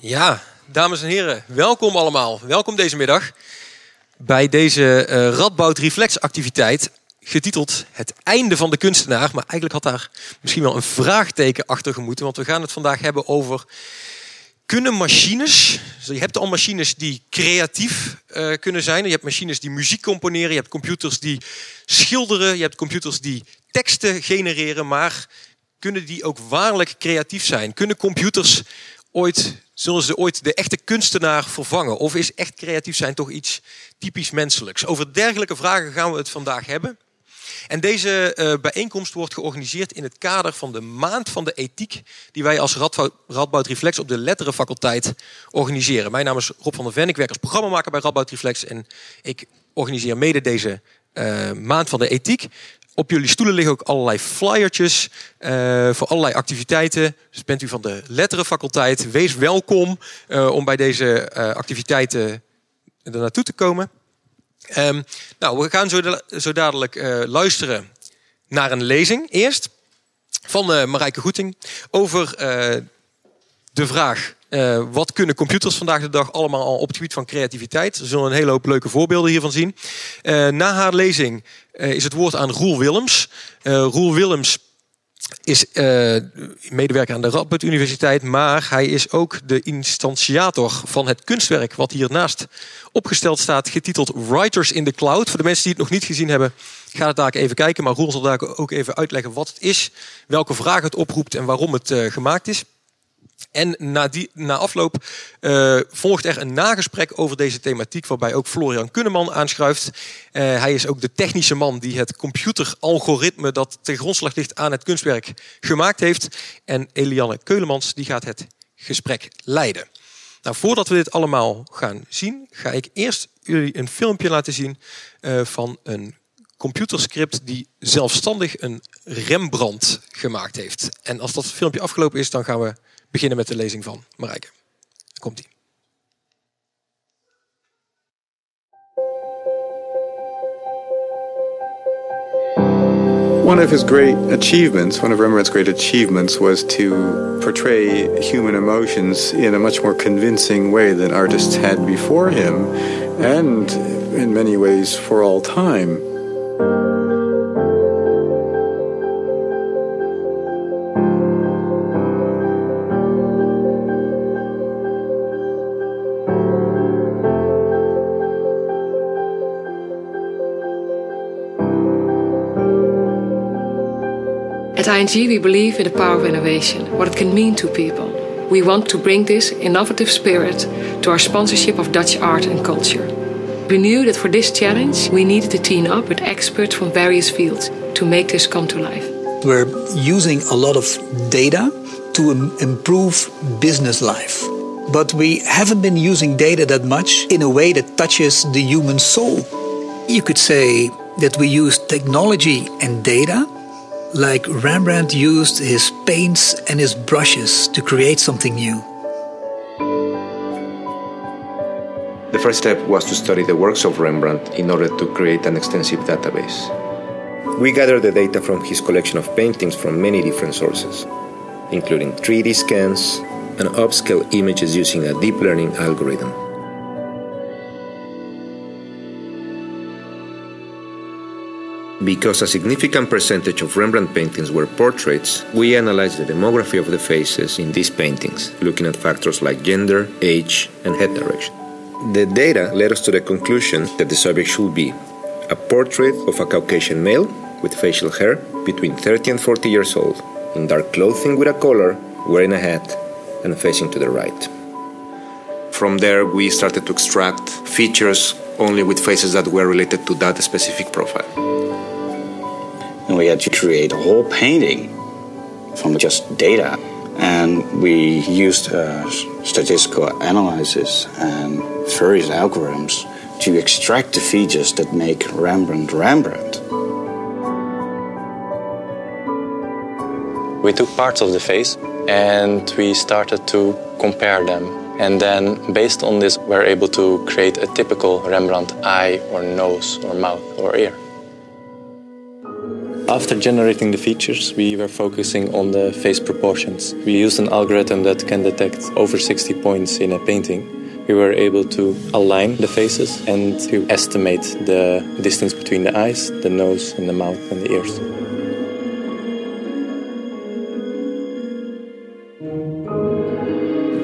Ja, dames en heren, welkom allemaal. Welkom deze middag bij deze uh, Radboud Reflex activiteit getiteld Het einde van de kunstenaar. Maar eigenlijk had daar misschien wel een vraagteken achter gemoeten, want we gaan het vandaag hebben over kunnen machines, dus je hebt al machines die creatief uh, kunnen zijn. Je hebt machines die muziek componeren, je hebt computers die schilderen, je hebt computers die teksten genereren, maar kunnen die ook waarlijk creatief zijn? Kunnen computers ooit, zullen ze ooit de echte kunstenaar vervangen? Of is echt creatief zijn toch iets typisch menselijks? Over dergelijke vragen gaan we het vandaag hebben. En deze uh, bijeenkomst wordt georganiseerd in het kader van de Maand van de Ethiek, die wij als Radboud Reflex op de Letterenfaculteit organiseren. Mijn naam is Rob van der Ven, ik werk als programmamaker bij Radboud Reflex en ik organiseer mede deze uh, Maand van de Ethiek. Op jullie stoelen liggen ook allerlei flyertjes uh, voor allerlei activiteiten. Dus bent u van de letterenfaculteit, wees welkom uh, om bij deze uh, activiteiten er naartoe te komen. Um, nou, we gaan zo, zo dadelijk luisteren naar een lezing eerst van Marijke Goeting over de vraag uh, wat kunnen computers vandaag de dag allemaal al op het gebied van creativiteit? We zullen een hele hoop leuke voorbeelden hiervan zien. Uh, na haar lezing uh, is het woord aan Roel Willems. Roel Willems is medewerker aan de Radboud Universiteit, maar hij is ook de instantiator van het kunstwerk wat hiernaast opgesteld staat, getiteld Writers in the Cloud. Voor de mensen die het nog niet gezien hebben, ga het daar even kijken. Maar Roel zal daar ook even uitleggen wat het is, welke vragen het oproept en waarom het gemaakt is. En na, die, na afloop uh, volgt er een nagesprek over deze thematiek, waarbij ook Florian Kunneman aanschuift. Uh, hij is ook de technische man die het computeralgoritme dat ten grondslag ligt aan het kunstwerk gemaakt heeft. En Eliane Keulemans die gaat het gesprek leiden. Nou, voordat we dit allemaal gaan zien, ga ik eerst jullie een filmpje laten zien uh, van een computerscript die zelfstandig een Rembrandt gemaakt heeft. En als dat filmpje afgelopen is, dan gaan we beginnen met de lezing van Marijke. Komt-ie. One of his great achievements, one of Rembrandt's great achievements, was to portray human emotions in a much more convincing way than artists had before him, and in many ways for all time. ING, we believe in the power of innovation, what it can mean to people. We want to bring this innovative spirit to our sponsorship of Dutch art and culture. We knew that for this challenge, we needed to team up with experts from various fields to make this come to life. We're using a lot of data to improve business life. But we haven't been using data that much in a way that touches the human soul. You could say that we use technology and data like Rembrandt used his paints and his brushes to create something new. The first step was to study the works of Rembrandt in order to create an extensive database. We gathered the data from his collection of paintings from many different sources, including 3D scans and upscale images using a deep learning algorithm. Because a significant percentage of Rembrandt paintings were portraits, we analyzed the demography of the faces in these paintings, looking at factors like gender, age, and head direction. The data led us to the conclusion that the subject should be a portrait of a Caucasian male with facial hair between 30 and 40 years old, in dark clothing with a collar, wearing a hat, and facing to the right. From there, we started to extract features only with faces that were related to that specific profile we had to create a whole painting from just data. And we used uh, statistical analysis and various algorithms to extract the features that make Rembrandt Rembrandt. We took parts of the face and we started to compare them. And then, based on this, we're able to create a typical Rembrandt eye or nose or mouth or ear. After generating the features, we were focusing on the face proportions. We used an algorithm that can detect over 60 points in a painting. We were able to align the faces and to estimate the distance between the eyes, the nose, and the mouth and the ears.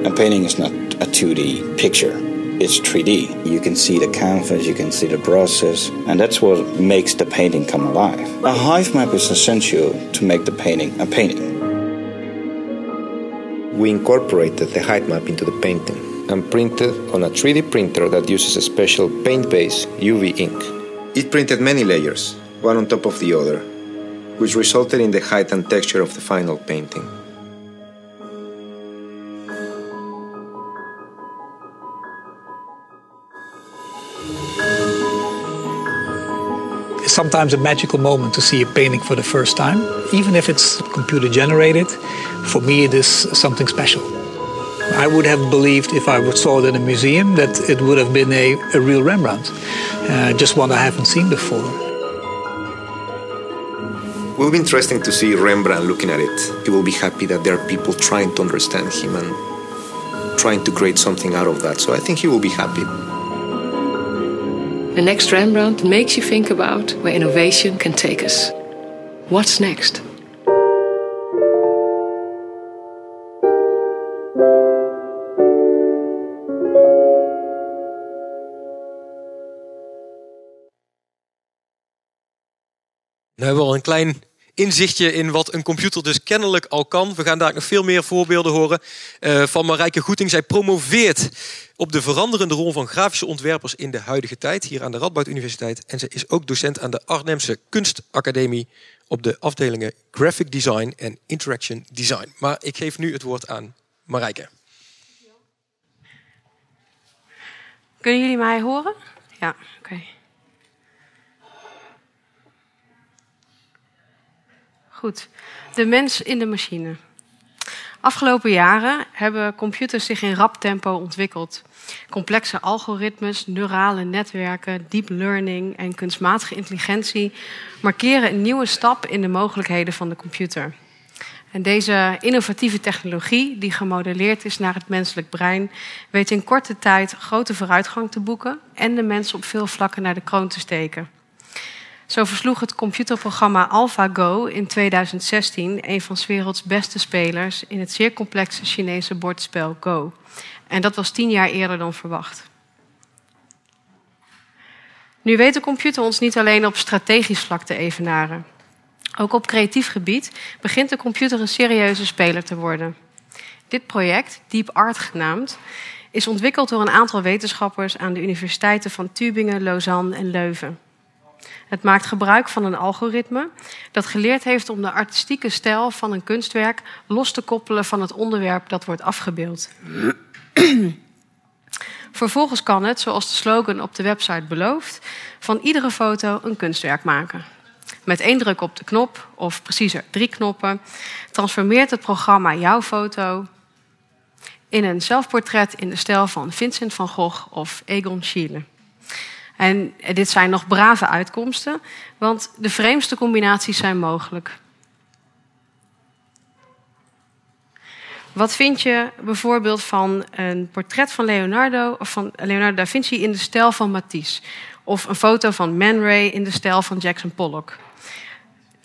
A painting is not a 2D picture. It's 3D. You can see the canvas, you can see the brushes, and that's what makes the painting come alive. A hive map is essential to make the painting a painting. We incorporated the height map into the painting and printed on a 3D printer that uses a special paint-based UV ink. It printed many layers, one on top of the other, which resulted in the height and texture of the final painting. Sometimes a magical moment to see a painting for the first time, even if it's computer generated. For me, it is something special. I would have believed if I saw it in a museum that it would have been a, a real Rembrandt, uh, just one I haven't seen before. It will be interesting to see Rembrandt looking at it. He will be happy that there are people trying to understand him and trying to create something out of that. So I think he will be happy. The next Rembrandt makes you think about where innovation can take us. What's next? Nou hebben al een klein inzichtje in wat een computer dus kennelijk al kan. We gaan daar nog veel meer voorbeelden horen uh, van Marijke Goeting. Zij promoveert op de veranderende rol van grafische ontwerpers in de huidige tijd hier aan de Radboud Universiteit. En zij is ook docent aan de Arnhemse Kunstacademie op de afdelingen Graphic Design en Interaction Design. Maar ik geef nu het woord aan Marijke. Kunnen jullie mij horen? Ja, oké. Goed. De mens in de machine. Afgelopen jaren hebben computers zich in rap tempo ontwikkeld. Complexe algoritmes, neurale netwerken, deep learning en kunstmatige intelligentie markeren een nieuwe stap in de mogelijkheden van de computer. En deze innovatieve technologie, die gemodelleerd is naar het menselijk brein, weet in korte tijd grote vooruitgang te boeken en de mens op veel vlakken naar de kroon te steken. Zo versloeg het computerprogramma AlphaGo in 2016 een van 's werelds beste spelers in het zeer complexe Chinese bordspel Go. En dat was tien jaar eerder dan verwacht. Nu weet de computer ons niet alleen op strategisch vlak te evenaren. Ook op creatief gebied begint de computer een serieuze speler te worden. Dit project, Deep Art genaamd, is ontwikkeld door een aantal wetenschappers aan de universiteiten van Tübingen, Lausanne en Leuven. Het maakt gebruik van een algoritme dat geleerd heeft om de artistieke stijl van een kunstwerk los te koppelen van het onderwerp dat wordt afgebeeld. Vervolgens kan het, zoals de slogan op de website belooft, van iedere foto een kunstwerk maken. Met één druk op de knop, of preciezer drie knoppen, transformeert het programma jouw foto in een zelfportret in de stijl van Vincent van Gogh of Egon Schiele. En dit zijn nog brave uitkomsten, want de vreemdste combinaties zijn mogelijk. Wat vind je bijvoorbeeld van een portret van Leonardo, of van Leonardo da Vinci in de stijl van Matisse? Of een foto van Man Ray in de stijl van Jackson Pollock?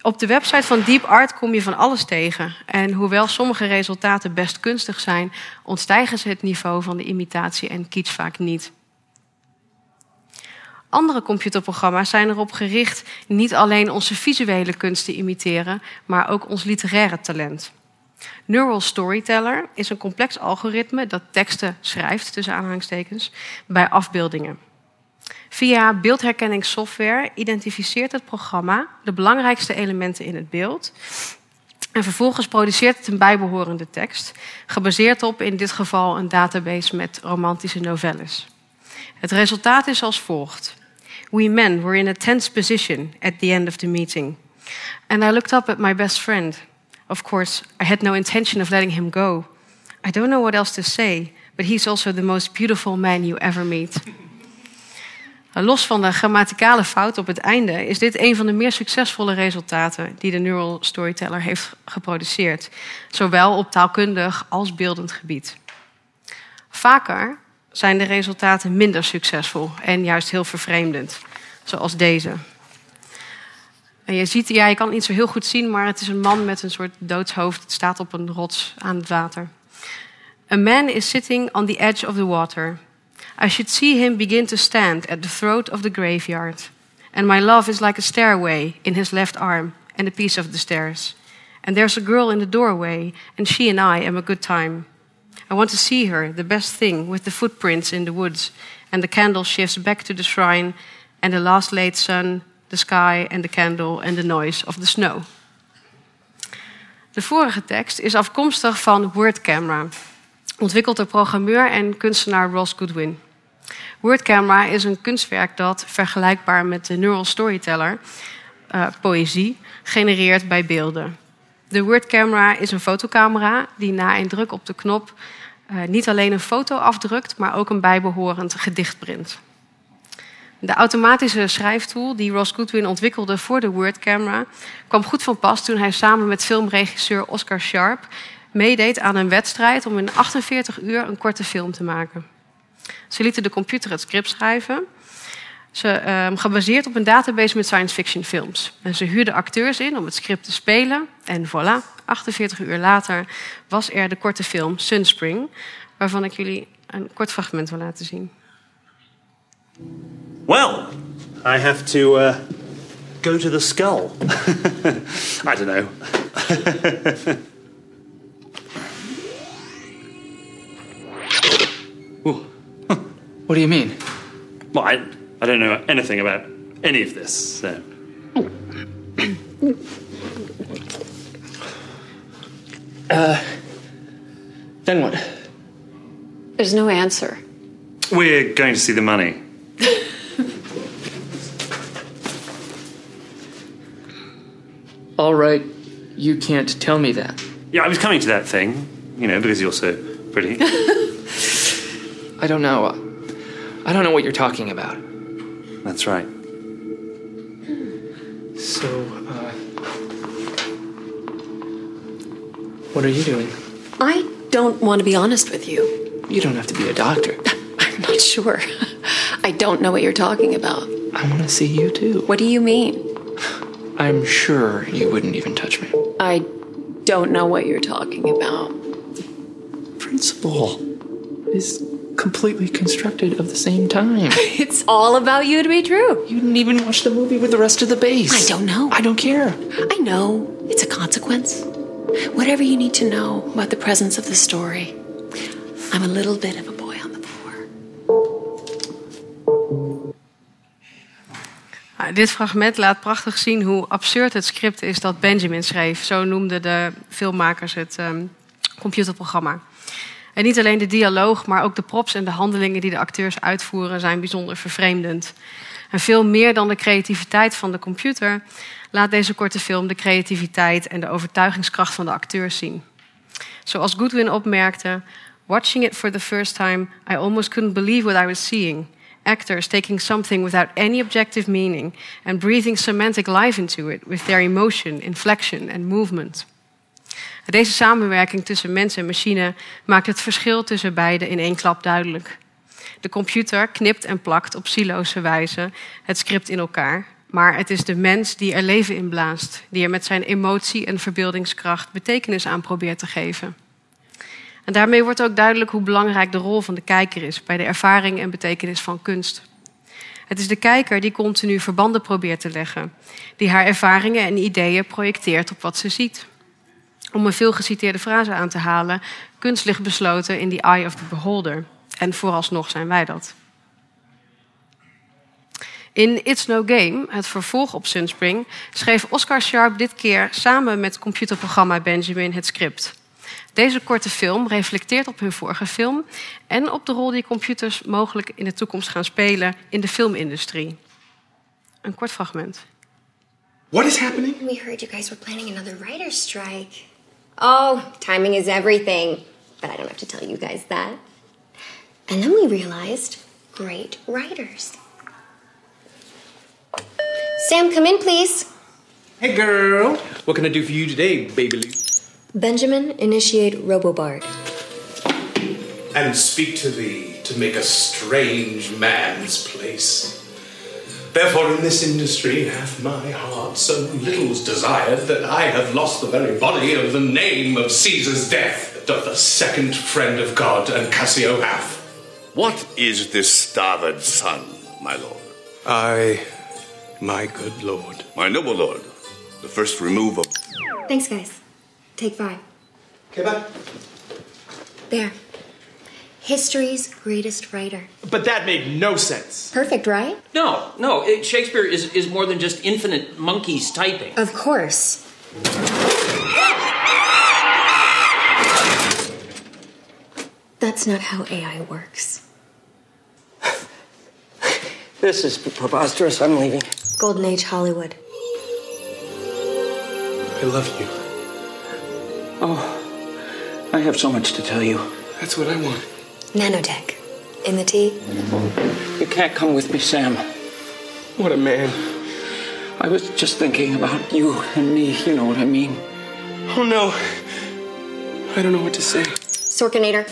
Op de website van Deep Art kom je van alles tegen. En hoewel sommige resultaten best kunstig zijn, ontstijgen ze het niveau van de imitatie en kitsch vaak niet. Andere computerprogramma's zijn erop gericht niet alleen onze visuele kunst te imiteren, maar ook ons literaire talent. Neural Storyteller is een complex algoritme dat teksten schrijft, tussen aanhalingstekens, bij afbeeldingen. Via beeldherkenningssoftware identificeert het programma de belangrijkste elementen in het beeld. En vervolgens produceert het een bijbehorende tekst, gebaseerd op in dit geval een database met romantische novelles. Het resultaat is als volgt. We men were in a tense position at the end of the meeting. And I looked up at my best friend. Of course, I had no intention of letting him go. I don't know what else to say, but he's also the most beautiful man you ever meet. Los van de grammaticale fout op het einde is dit een van de meer succesvolle resultaten die de Neural Storyteller heeft geproduceerd, zowel op taalkundig als beeldend gebied. Vaker zijn de resultaten minder succesvol en juist heel vervreemdend, zoals deze. En je ziet, ja, je kan niet zo heel goed zien, maar het is een man met een soort doodshoofd. Het staat op een rots aan het water. A man is sitting on the edge of the water. I should see him begin to stand at the throat of the graveyard. And my love is like a stairway in his left arm and a piece of the stairs. And there's a girl in the doorway, and she and I am a good time. I want to see her, the best thing, with the footprints in the woods, and the candle shifts back to the shrine, and the last late sun, the sky, and the candle, and the noise of the snow. De vorige tekst is afkomstig van Word Camera, ontwikkeld door programmeur en kunstenaar Ross Goodwin. Word Camera is een kunstwerk dat vergelijkbaar met de Neural Storyteller uh, poëzie genereert bij beelden. De Word Camera is een fotocamera die na een druk op de knop uh, niet alleen een foto afdrukt, maar ook een bijbehorend gedicht print. De automatische schrijftool die Ross Goodwin ontwikkelde voor de Word Camera kwam goed van pas toen hij samen met filmregisseur Oscar Sharp meedeed aan een wedstrijd om in 48 uur een korte film te maken. Ze lieten de computer het script schrijven. Ze, um, gebaseerd op een database met science fiction films. En ze huurden acteurs in om het script te spelen. En voilà, 48 uur later was er de korte film Sunspring, waarvan ik jullie een kort fragment wil laten zien. Well, I have to uh, go to the skull. I don't know. Ooh. What do you mean? Well, I, I don't know anything about any of this, so. Uh, then what? There's no answer. We're going to see the money. All right, you can't tell me that. Yeah, I was coming to that thing, you know, because you're so pretty. I don't know. I don't know what you're talking about. That's right. So, uh. What are you doing? I don't want to be honest with you. You don't have to be a doctor. I'm not sure. I don't know what you're talking about. I want to see you too. What do you mean? I'm sure you wouldn't even touch me. I don't know what you're talking about. Principle is completely constructed of the same time. It's all about you to be true. You didn't even watch the movie with the rest of the base. I don't know. I don't care. I know. It's a consequence. Whatever you need to know about the presence of the story. I'm a little bit of a boy on the floor. Nou, dit fragment laat prachtig zien hoe absurd het script is dat Benjamin schreef. Zo noemden de filmmakers het um, computerprogramma. En niet alleen de dialoog, maar ook de props en de handelingen die de acteurs uitvoeren zijn bijzonder vervreemdend. En veel meer dan de creativiteit van de computer laat deze korte film de creativiteit en de overtuigingskracht van de acteurs zien. Zoals Goodwin opmerkte, watching it for the first time, I almost couldn't believe what I was seeing. Actors taking something without any objective meaning and breathing semantic life into it with their emotion, inflection and movement. Deze samenwerking tussen mens en machine maakt het verschil tussen beiden in één klap duidelijk. De computer knipt en plakt op siloze wijze het script in elkaar, maar het is de mens die er leven in blaast, die er met zijn emotie en verbeeldingskracht betekenis aan probeert te geven. En daarmee wordt ook duidelijk hoe belangrijk de rol van de kijker is bij de ervaring en betekenis van kunst. Het is de kijker die continu verbanden probeert te leggen, die haar ervaringen en ideeën projecteert op wat ze ziet. Om een veel geciteerde frase aan te halen: kunst ligt besloten in the eye of the beholder. En vooralsnog zijn wij dat. In It's No Game, het vervolg op Sunspring, schreef Oscar Sharp dit keer samen met computerprogramma Benjamin het script. Deze korte film reflecteert op hun vorige film en op de rol die computers mogelijk in de toekomst gaan spelen in de filmindustrie. Een kort fragment. What is happening? We heard you guys were planning another writer's strike. Oh, timing is everything. But I don't have to tell you guys that. And then we realized great writers. Sam, come in, please. Hey, girl. What can I do for you today, baby Lou? Benjamin, initiate Robobard. And speak to thee to make a strange man's place. Therefore, in this industry hath my heart so little's desired that I have lost the very body of the name of Caesar's death, doth the second friend of God and Cassio hath. What is this starved son, my lord? I, my good lord. My noble lord, the first remove of. Thanks, guys. Take five. Okay, bye. There. History's greatest writer. But that made no sense. Perfect, right? No, no. It, Shakespeare is, is more than just infinite monkeys typing. Of course. That's not how AI works. This is preposterous. I'm leaving. Golden Age Hollywood. I love you. Oh, I have so much to tell you. That's what I want. Nanotech. In the tea? You can't come with me, Sam. What a man. I was just thinking about you and me. You know what I mean. Oh no. I don't know what to say. Sorkinator.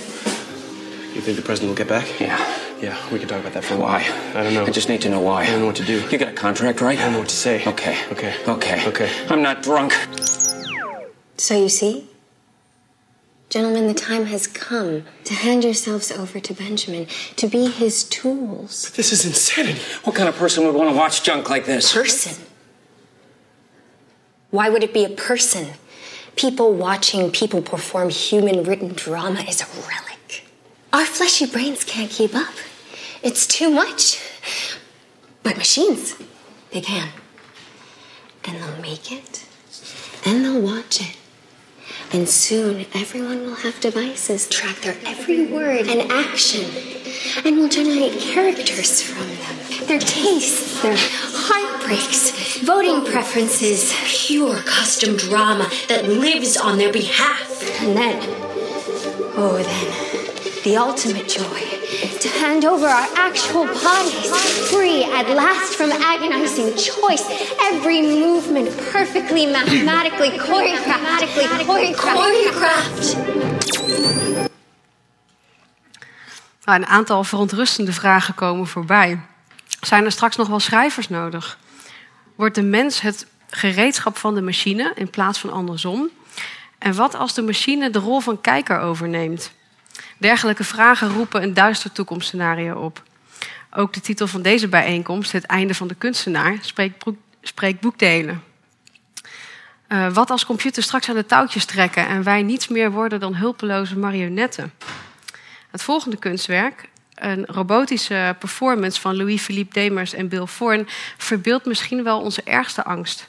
You think the president will get back? Yeah. Yeah, we can talk about that for a Why? while. I don't know. I just need to know why. I don't know what to do. You got a contract, right? I don't know what to say. Okay. Okay. Okay. Okay. I'm not drunk. So you see? Gentlemen, the time has come to hand yourselves over to Benjamin to be his tools. This is insanity. What kind of person would want to watch junk like this? Person. Why would it be a person? People watching people perform human written drama is a relic. Our fleshy brains can't keep up. It's too much. But machines, they can. And they'll make it, and they'll watch it. And soon everyone will have devices track their every word and action, and will generate characters from them. Their tastes, their heartbreaks, voting preferences, pure custom drama that lives on their behalf. And then, oh, then, the ultimate joy to hand over our actual bodies, free at last from agonizing choice. Every movement perfectly mathematically choreographed. choreographed. Nou, een aantal verontrustende vragen komen voorbij. Zijn er straks nog wel schrijvers nodig? Wordt de mens het gereedschap van de machine in plaats van andersom? En wat als de machine de rol van kijker overneemt? Dergelijke vragen roepen een duister toekomstscenario op. Ook de titel van deze bijeenkomst, Het einde van de kunstenaar, spreekt, boekdelen. Eh, wat als computers straks aan de touwtjes trekken en wij niets meer worden dan hulpeloze marionetten? Het volgende kunstwerk, een robotische performance van Louis-Philippe Demers en Bill Forn, verbeeldt misschien wel onze ergste angst.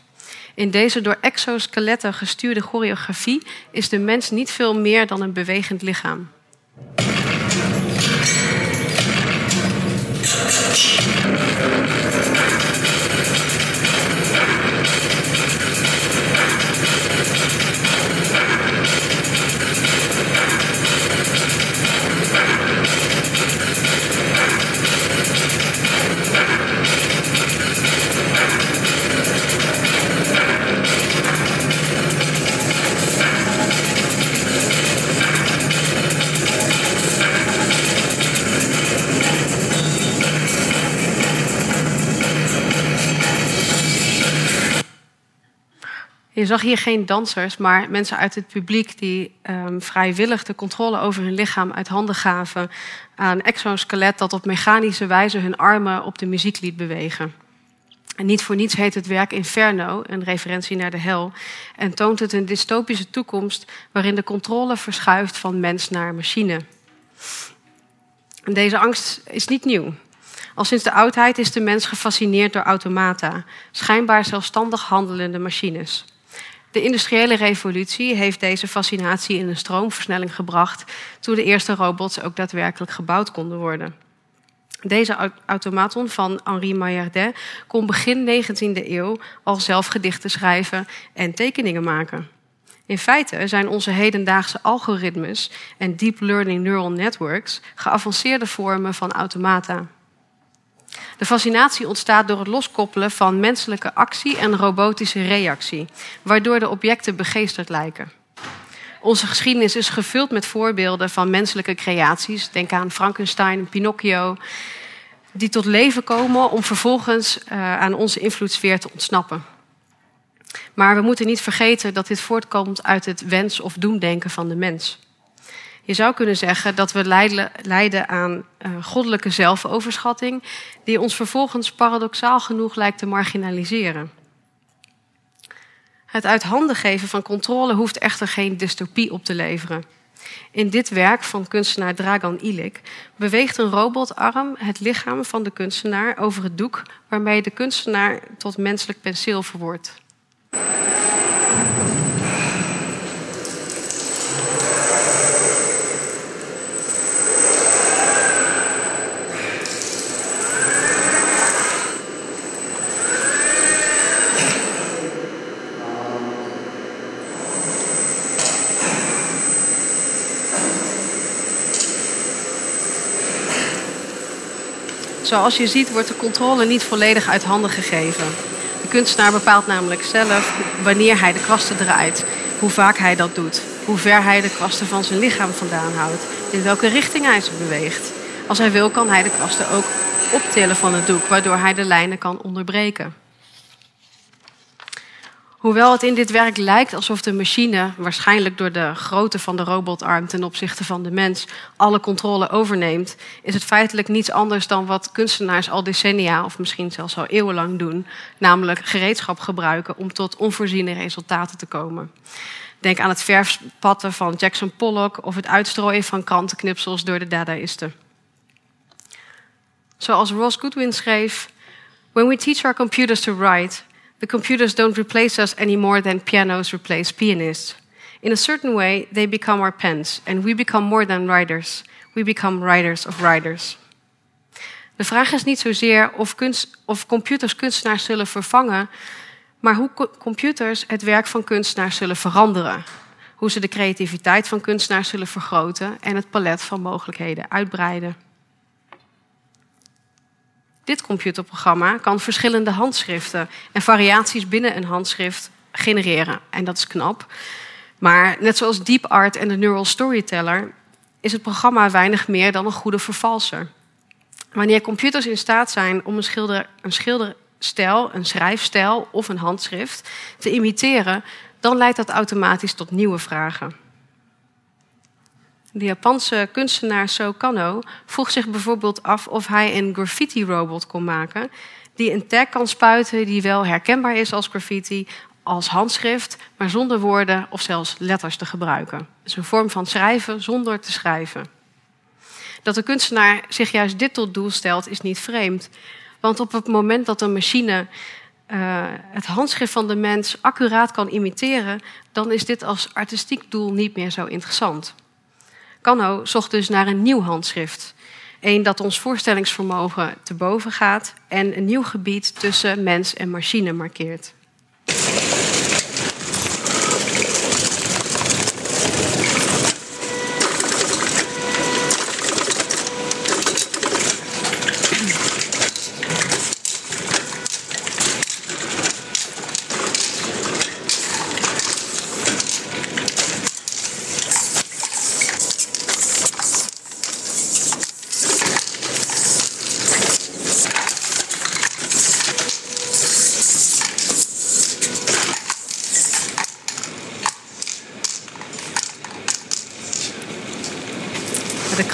In deze door exoskeletten gestuurde choreografie is de mens niet veel meer dan een bewegend lichaam. Thank you. Je zag hier geen dansers, maar mensen uit het publiek die ehm, vrijwillig de controle over hun lichaam uit handen gaven aan exoskelet dat op mechanische wijze hun armen op de muziek liet bewegen. En niet voor niets heet het werk Inferno, een referentie naar de hel, en toont het een dystopische toekomst waarin de controle verschuift van mens naar machine. En deze angst is niet nieuw. Al sinds de oudheid is de mens gefascineerd door automata, schijnbaar zelfstandig handelende machines. De industriële revolutie heeft deze fascinatie in een stroomversnelling gebracht toen de eerste robots ook daadwerkelijk gebouwd konden worden. Deze au- automaton van Henri Maillardet kon begin 19e eeuw al zelf gedichten schrijven en tekeningen maken. In feite zijn onze hedendaagse algoritmes en deep learning neural networks geavanceerde vormen van automata. De fascinatie ontstaat door het loskoppelen van menselijke actie en robotische reactie, waardoor de objecten begeesterd lijken. Onze geschiedenis is gevuld met voorbeelden van menselijke creaties. Denk aan Frankenstein, Pinocchio, die tot leven komen om vervolgens uh, aan onze invloedssfeer te ontsnappen. Maar we moeten niet vergeten dat dit voortkomt uit het wens- of doemdenken van de mens. Je zou kunnen zeggen dat we lijden aan uh, goddelijke zelfoverschatting, die ons vervolgens paradoxaal genoeg lijkt te marginaliseren. Het uit handen geven van controle hoeft echter geen dystopie op te leveren. In dit werk van kunstenaar Dragan Ilic beweegt een robotarm het lichaam van de kunstenaar over het doek waarmee de kunstenaar tot menselijk penseel verwoordt. Zoals je ziet wordt de controle niet volledig uit handen gegeven. De kunstenaar bepaalt namelijk zelf wanneer hij de kwasten draait, hoe vaak hij dat doet, hoe ver hij de kwasten van zijn lichaam vandaan houdt, in welke richting hij ze beweegt. Als hij wil kan hij de kwasten ook optillen van het doek, waardoor hij de lijnen kan onderbreken. Hoewel het in dit werk lijkt alsof de machine, waarschijnlijk door de grootte van de robotarm ten opzichte van de mens, alle controle overneemt, is het feitelijk niets anders dan wat kunstenaars al decennia of misschien zelfs al eeuwenlang doen, namelijk gereedschap gebruiken om tot onvoorziene resultaten te komen. Denk aan het verfspatten van Jackson Pollock of het uitstrooien van krantenknipsels door de dadaïsten. Zoals Ross Goodwin schreef: When we teach our computers to write, The computers don't replace us any more than pianos replace pianists. In a certain way, they become our pens, and we become more than writers. We become writers of writers. De vraag is niet zozeer of, kunst, of computers kunstenaars zullen vervangen, maar hoe co computers het werk van kunstenaars zullen veranderen. Hoe ze de creativiteit van kunstenaars zullen vergroten en het palet van mogelijkheden uitbreiden. Dit computerprogramma kan verschillende handschriften en variaties binnen een handschrift genereren. En dat is knap. Maar net zoals DeepArt en de Neural Storyteller is het programma weinig meer dan een goede vervalser. Wanneer computers in staat zijn om een, schilder, een schilderstijl, een schrijfstijl of een handschrift te imiteren, dan leidt dat automatisch tot nieuwe vragen. De Japanse kunstenaar So Kano vroeg zich bijvoorbeeld af of hij een graffiti-robot kon maken die een tag kan spuiten die wel herkenbaar is als graffiti, als handschrift, maar zonder woorden of zelfs letters te gebruiken. Dus een vorm van schrijven zonder te schrijven. Dat de kunstenaar zich juist dit tot doel stelt, is niet vreemd. Want op het moment dat een machine uh, het handschrift van de mens accuraat kan imiteren, dan is dit als artistiek doel niet meer zo interessant. Kano zocht dus naar een nieuw handschrift. Een dat ons voorstellingsvermogen te boven gaat en een nieuw gebied tussen mens en machine markeert.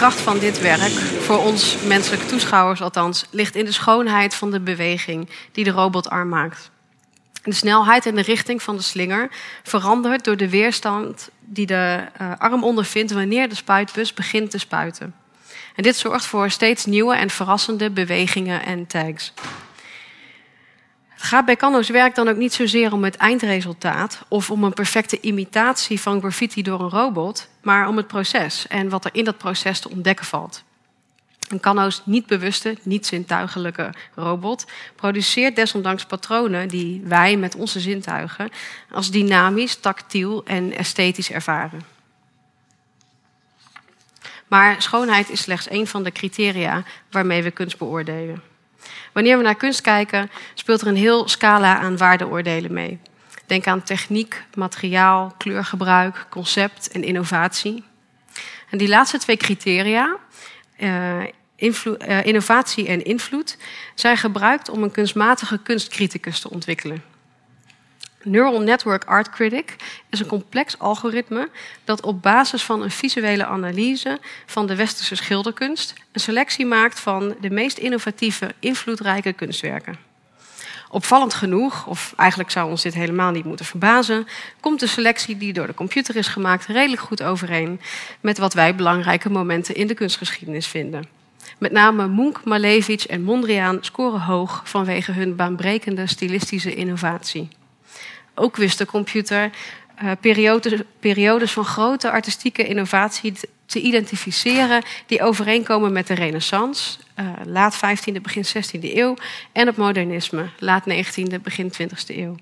kracht dit werk, voor ons menselijke toeschouwers althans, ligt in de schoonheid van de beweging die de robotarm maakt. De snelheid en de richting van de slinger verandert door de weerstand die de uh, arm ondervindt wanneer de spuitbus begint te spuiten. En dit zorgt voor steeds nieuwe en verrassende bewegingen en tags. Gaat bij Kano's werk dan ook niet zozeer om het eindresultaat of om een perfecte imitatie van graffiti door een robot, maar om het proces en wat er in dat proces te ontdekken valt. Een Kano's niet bewuste, niet zintuigelijke robot produceert desondanks patronen die wij met onze zintuigen als dynamisch, tactiel en esthetisch ervaren. Maar schoonheid is slechts één van de criteria waarmee we kunst beoordelen. Wanneer we naar kunst kijken, speelt er een heel scala aan waardeoordelen mee. Denk aan techniek, materiaal, kleurgebruik, concept en innovatie. En die laatste twee criteria, uh, uh, innovatie en invloed, zijn gebruikt om een kunstmatige kunstcriticus te ontwikkelen. Neural Network Art Critic is een complex algoritme dat op basis van een visuele analyse van de westerse schilderkunst een selectie maakt van de meest innovatieve, invloedrijke kunstwerken. Opvallend genoeg, of eigenlijk zou ons dit helemaal niet moeten verbazen, komt de selectie die door de computer is gemaakt redelijk goed overeen met wat wij belangrijke momenten in de kunstgeschiedenis vinden. Met name Munch, Malevich en Mondriaan scoren hoog vanwege hun baanbrekende stilistische innovatie. Ook wist de computer uh, periodes, periodes van grote artistieke innovatie te identificeren die overeenkomen met de Renaissance, uh, laat 15e, begin 16e eeuw, en het modernisme, laat 19e, begin 20e eeuw.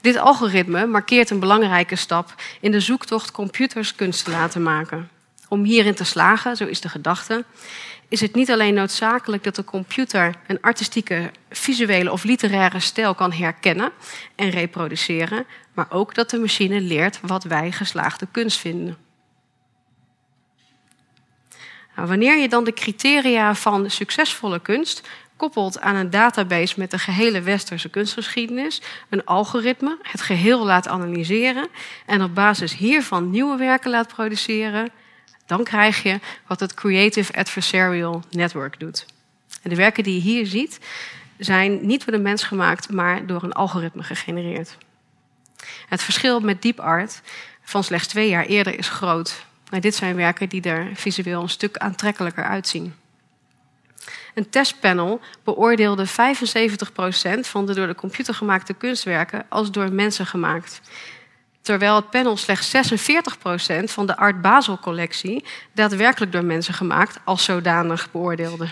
Dit algoritme markeert een belangrijke stap in de zoektocht computers kunst te laten maken. Om hierin te slagen, zo is de gedachte, is het niet alleen noodzakelijk dat de computer een artistieke, visuele of literaire stijl kan herkennen en reproduceren, maar ook dat de machine leert wat wij geslaagde kunst vinden. Nou, wanneer je dan de criteria van succesvolle kunst koppelt aan een database met de gehele westerse kunstgeschiedenis, een algoritme het geheel laat analyseren en op basis hiervan nieuwe werken laat produceren, dan krijg je wat het Creative Adversarial Network doet. En de werken die je hier ziet, zijn niet door de mens gemaakt, maar door een algoritme gegenereerd. Het verschil met deep art van slechts twee jaar eerder is groot. Maar dit zijn werken die er visueel een stuk aantrekkelijker uitzien. Een testpanel beoordeelde 75% van de door de computer gemaakte kunstwerken als door mensen gemaakt terwijl het panel slechts 46% van de Art Basel collectie daadwerkelijk door mensen gemaakt als zodanig beoordeelde.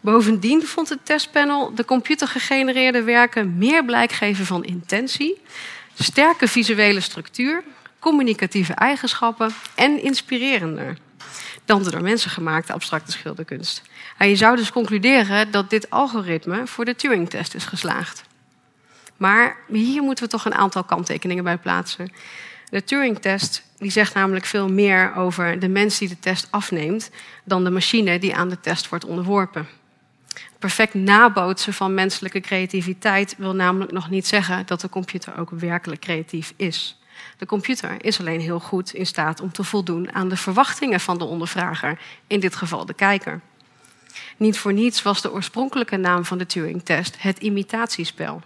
Bovendien vond het testpanel de computergegenereerde werken meer blijk geven van intentie, sterke visuele structuur, communicatieve eigenschappen en inspirerender dan de door mensen gemaakte abstracte schilderkunst. En je zou dus concluderen dat dit algoritme voor de Turing-test is geslaagd. Maar hier moeten we toch een aantal kanttekeningen bij plaatsen. De Turing-test die zegt namelijk veel meer over de mens die de test afneemt dan de machine die aan de test wordt onderworpen. Perfect nabootsen van menselijke creativiteit wil namelijk nog niet zeggen dat de computer ook werkelijk creatief is. De computer is alleen heel goed in staat om te voldoen aan de verwachtingen van de ondervrager, in dit geval de kijker. Niet voor niets was de oorspronkelijke naam van de Turing-test het imitatiespel.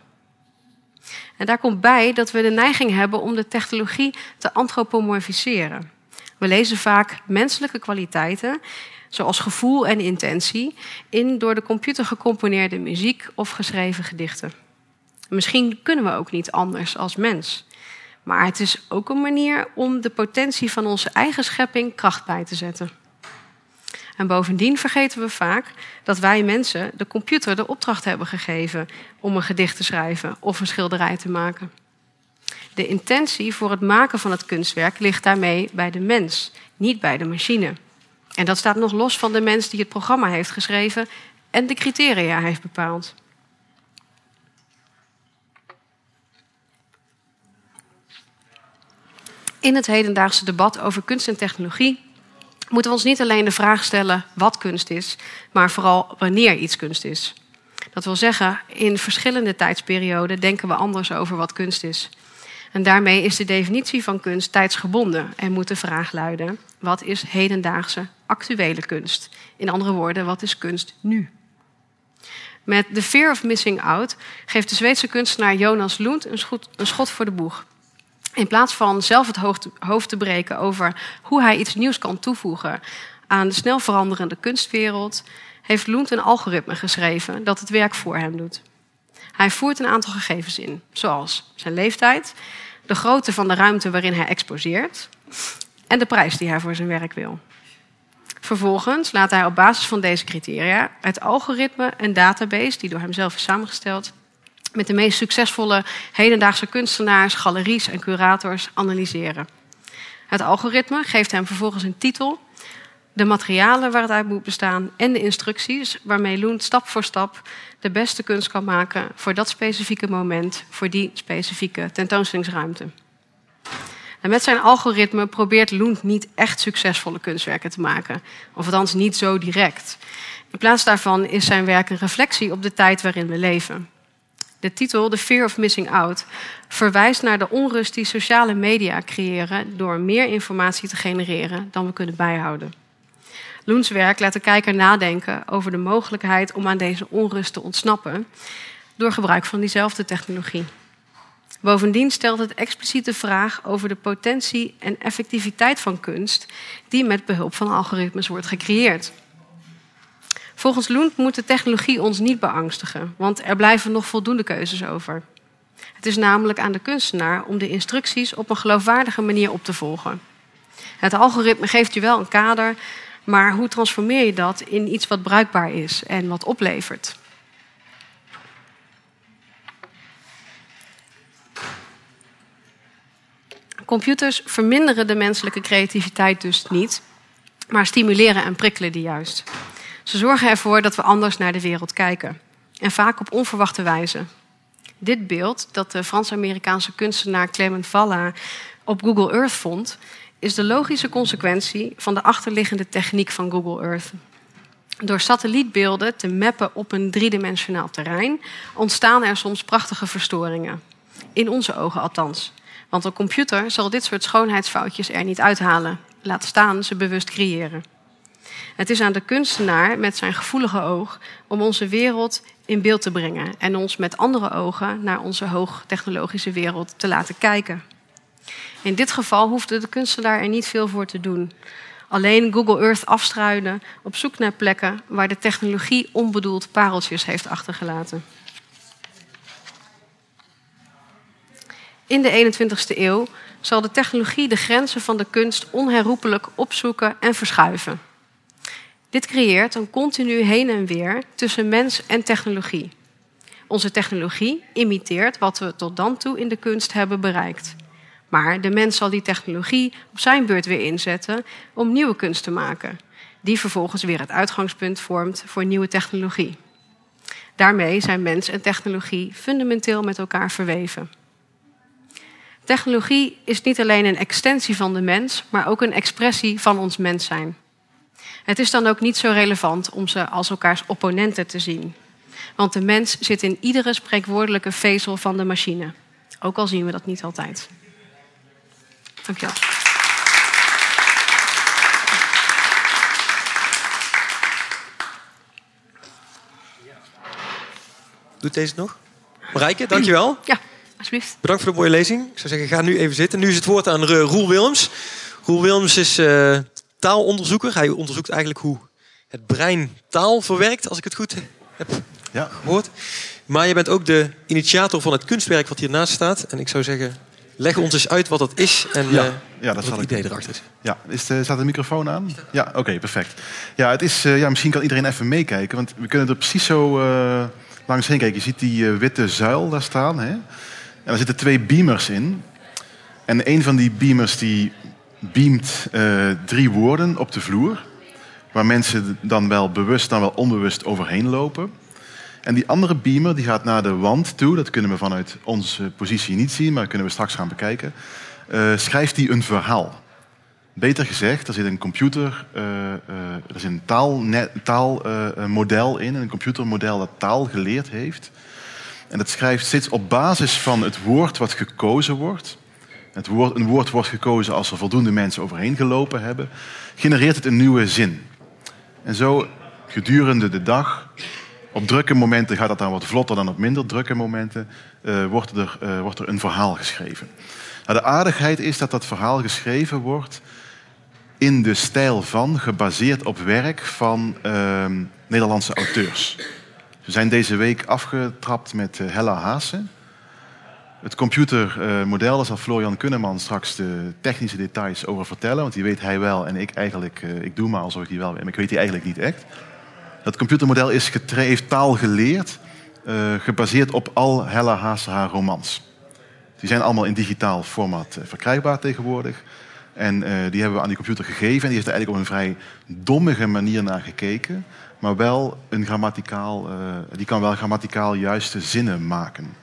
En daar komt bij dat we de neiging hebben om de technologie te antropomorfiseren. We lezen vaak menselijke kwaliteiten, zoals gevoel en intentie, in door de computer gecomponeerde muziek of geschreven gedichten. Misschien kunnen we ook niet anders als mens. Maar het is ook een manier om de potentie van onze eigen schepping kracht bij te zetten. En bovendien vergeten we vaak dat wij mensen de computer de opdracht hebben gegeven om een gedicht te schrijven of een schilderij te maken. De intentie voor het maken van het kunstwerk ligt daarmee bij de mens, niet bij de machine. En dat staat nog los van de mens die het programma heeft geschreven en de criteria heeft bepaald. In het hedendaagse debat over kunst en technologie moeten we ons niet alleen de vraag stellen wat kunst is, maar vooral wanneer iets kunst is. Dat wil zeggen, in verschillende tijdsperioden denken we anders over wat kunst is. En daarmee is de definitie van kunst tijdsgebonden en moet de vraag luiden: wat is hedendaagse actuele kunst? In andere woorden, wat is kunst nu? Met The Fear of Missing Out geeft de Zweedse kunstenaar Jonas Lund een schot, een schot voor de boeg. In plaats van zelf het hoofd te breken over hoe hij iets nieuws kan toevoegen aan de snel veranderende kunstwereld, heeft Lund een algoritme geschreven dat het werk voor hem doet. Hij voert een aantal gegevens in, zoals zijn leeftijd, de grootte van de ruimte waarin hij exposeert en de prijs die hij voor zijn werk wil. Vervolgens laat hij op basis van deze criteria het algoritme een database die door hemzelf is samengesteld met de meest succesvolle hedendaagse kunstenaars, galeries en curators analyseren. Het algoritme geeft hem vervolgens een titel de materialen waar het uit moet bestaan en de instructies waarmee Loen stap voor stap de beste kunst kan maken voor dat specifieke moment, voor die specifieke tentoonstellingsruimte. En met zijn algoritme probeert Loen niet echt succesvolle kunstwerken te maken, of althans niet zo direct. In plaats daarvan is zijn werk een reflectie op de tijd waarin we leven. De titel, The Fear of Missing Out, verwijst naar de onrust die sociale media creëren door meer informatie te genereren dan we kunnen bijhouden. Loens werk laat de kijker nadenken over de mogelijkheid om aan deze onrust te ontsnappen door gebruik van diezelfde technologie. Bovendien stelt het expliciet de vraag over de potentie en effectiviteit van kunst die met behulp van algoritmes wordt gecreëerd. Volgens Lund moet de technologie ons niet beangstigen, want er blijven nog voldoende keuzes over. Het is namelijk aan de kunstenaar om de instructies op een geloofwaardige manier op te volgen. Het algoritme geeft je wel een kader, maar hoe transformeer je dat in iets wat bruikbaar is en wat oplevert? Computers verminderen de menselijke creativiteit dus niet, maar stimuleren en prikkelen die juist. Ze zorgen ervoor dat we anders naar de wereld kijken. En vaak op onverwachte wijze. Dit beeld, dat de Frans-Amerikaanse kunstenaar Clement Valla op Google Earth vond, is de logische consequentie van de achterliggende techniek van Google Earth. Door satellietbeelden te mappen op een driedimensionaal terrein ontstaan er soms prachtige verstoringen. In onze ogen althans. Want een computer zal dit soort schoonheidsfoutjes er niet uithalen. Laat staan ze bewust creëren. Het is aan de kunstenaar met zijn gevoelige oog om onze wereld in beeld te brengen en ons met andere ogen naar onze hoogtechnologische wereld te laten kijken. In dit geval hoefde de kunstenaar er niet veel voor te doen. Alleen Google Earth afstruinen op zoek naar plekken waar de technologie onbedoeld pareltjes heeft achtergelaten. In de 21ste eeuw zal de technologie de grenzen van de kunst onherroepelijk opzoeken en verschuiven. Dit creëert een continu heen en weer tussen mens en technologie. Onze technologie imiteert wat we tot dan toe in de kunst hebben bereikt. Maar de mens zal die technologie op zijn beurt weer inzetten om nieuwe kunst te maken, die vervolgens weer het uitgangspunt vormt voor nieuwe technologie. Daarmee zijn mens en technologie fundamenteel met elkaar verweven. Technologie is niet alleen een extensie van de mens, maar ook een expressie van ons mens zijn. Het is dan ook niet zo relevant om ze als elkaars opponenten te zien. Want de mens zit in iedere spreekwoordelijke vezel van de machine. Ook al zien we dat niet altijd. Dankjewel. Doet deze het nog? Marijke, dankjewel. Ja, alsjeblieft. Bedankt voor de mooie lezing. Ik zou zeggen, ga nu even zitten. Nu is het woord aan Roel Willems. Roel Willems is uh, taalonderzoeker. Hij onderzoekt eigenlijk hoe het brein taal verwerkt, als ik het goed heb ja. gehoord. Maar je bent ook de initiator van het kunstwerk wat hiernaast staat. En ik zou zeggen, leg ons eens uit wat dat is en ja, uh, ja, dat wat het idee ik. erachter is. Ja, is de, staat de microfoon aan? Ja, oké, perfect. Ja, het is, uh, ja, misschien kan iedereen even meekijken, want we kunnen er precies zo uh, langs heen kijken. Je ziet die witte zuil daar staan. Hè? En daar zitten twee beamers in. En een van die beamers die beamt uh, drie woorden op de vloer. Waar mensen dan wel bewust, dan wel onbewust overheen lopen. En die andere beamer die gaat naar de wand toe. Dat kunnen we vanuit onze positie niet zien, maar dat kunnen we straks gaan bekijken. Uh, schrijft die een verhaal. Beter gezegd, er zit een computer, uh, er is een taalmodel taal, in. Een computermodel dat taal geleerd heeft. En dat schrijft steeds op basis van het woord wat gekozen wordt het woord, een woord wordt gekozen als er voldoende mensen overheen gelopen hebben, genereert het een nieuwe zin. En zo gedurende de dag, op drukke momenten gaat dat dan wat vlotter dan op minder drukke momenten, uh, wordt, er, uh, wordt er een verhaal geschreven. Nou, de aardigheid is dat dat verhaal geschreven wordt in de stijl van, gebaseerd op werk van uh, Nederlandse auteurs. We zijn deze week afgetrapt met uh, Hella Haase. Het computermodel, daar zal Florian Kunneman straks de technische details over vertellen. Want die weet hij wel en ik eigenlijk, ik doe maar alsof ik die wel weet, maar ik weet die eigenlijk niet echt. Dat computermodel is heeft taal geleerd, uh, gebaseerd op al Hella Haase haar romans. Die zijn allemaal in digitaal format verkrijgbaar tegenwoordig. En eh, die hebben we aan die computer gegeven. En die heeft er eigenlijk op een vrij dommige manier naar gekeken. Maar wel een grammaticaal, eh, die kan wel grammaticaal juiste zinnen maken.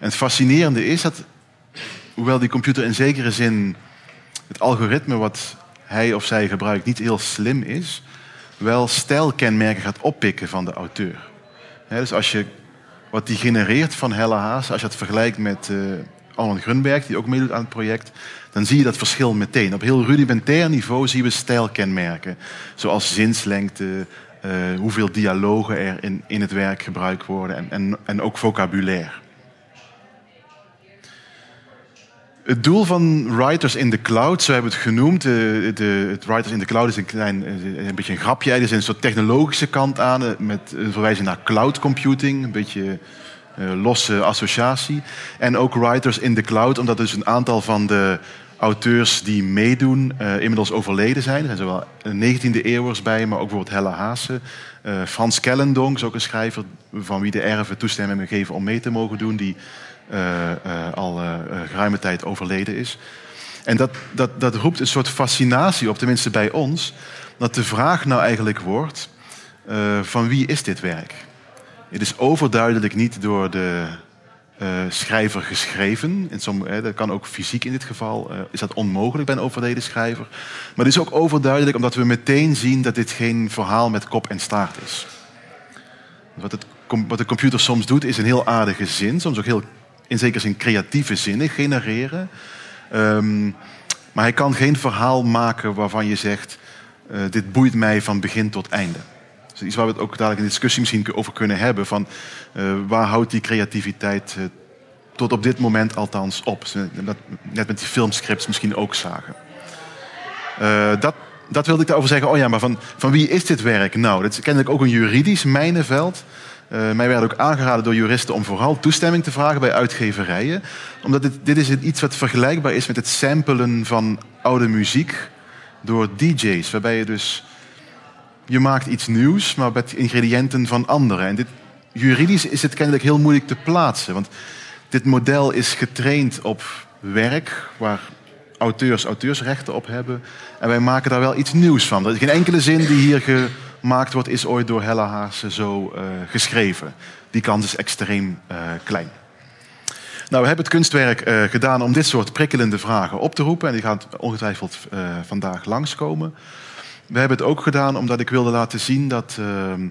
En het fascinerende is dat, hoewel die computer in zekere zin het algoritme wat hij of zij gebruikt niet heel slim is, wel stijlkenmerken gaat oppikken van de auteur. Dus als je wat die genereert van Helle Haas, als je het vergelijkt met uh, Alan Grunberg, die ook meedoet aan het project, dan zie je dat verschil meteen. Op heel rudimentair niveau zien we stijlkenmerken, zoals zinslengte, uh, hoeveel dialogen er in, in het werk gebruikt worden en, en, en ook vocabulaire. Het doel van Writers in the Cloud, zo hebben we het genoemd. De, de, het Writers in the Cloud is een klein een beetje een grapje. Er is een soort technologische kant aan, eh, met een verwijzing naar cloud computing. Een beetje uh, losse associatie. En ook Writers in the Cloud, omdat dus een aantal van de auteurs die meedoen inmiddels overleden zijn. Er zijn zowel 19e eeuwers bij, maar ook bijvoorbeeld Helle Haase. Frans Kellendonk is ook een schrijver van wie de erven toestemming hebben gegeven om mee te mogen doen. Die al uh, geruime tijd overleden is. En dat, dat, dat roept een soort fascinatie op, tenminste bij ons, dat de vraag nou eigenlijk wordt: van wie is dit werk? Het is overduidelijk niet door de schrijver geschreven. In sommige, dat kan ook fysiek in dit geval, is dat onmogelijk bij een overleden schrijver. Maar het is ook overduidelijk omdat we meteen zien dat dit geen verhaal met kop en staart is. Wat, het, wat de computer soms doet, is een heel aardige zin, soms ook heel in zekere zin creatieve zinnen genereren. Um, maar hij kan geen verhaal maken waarvan je zegt: uh, dit boeit mij van begin tot einde. Is iets waar we het ook dadelijk in discussie misschien over kunnen hebben. Van uh, waar houdt die creativiteit uh, tot op dit moment althans op? Net met die filmscripts misschien ook zagen. dat, dat wilde ik daarover zeggen. Oh ja, maar van, van wie is dit werk? Nou, dat is kennelijk ook een juridisch mijnenveld. Uh, mij werd ook aangeraden door juristen om vooral toestemming te vragen bij uitgeverijen. Omdat dit, dit is iets wat vergelijkbaar is met het samplen van oude muziek door DJ's. Waarbij je dus. Je maakt iets nieuws, maar met ingrediënten van anderen. En dit, juridisch is het kennelijk heel moeilijk te plaatsen. Want dit model is getraind op werk waar auteurs auteursrechten op hebben. En wij maken daar wel iets nieuws van. Er is geen enkele zin die hier ge, gemaakt wordt, is ooit door Hella Haase zo uh, geschreven. Die kans is extreem uh, klein. Nou, we hebben het kunstwerk uh, gedaan om dit soort prikkelende vragen op te roepen. En die gaan ongetwijfeld vandaag langskomen. We hebben het ook gedaan omdat ik wilde laten zien dat, ehm,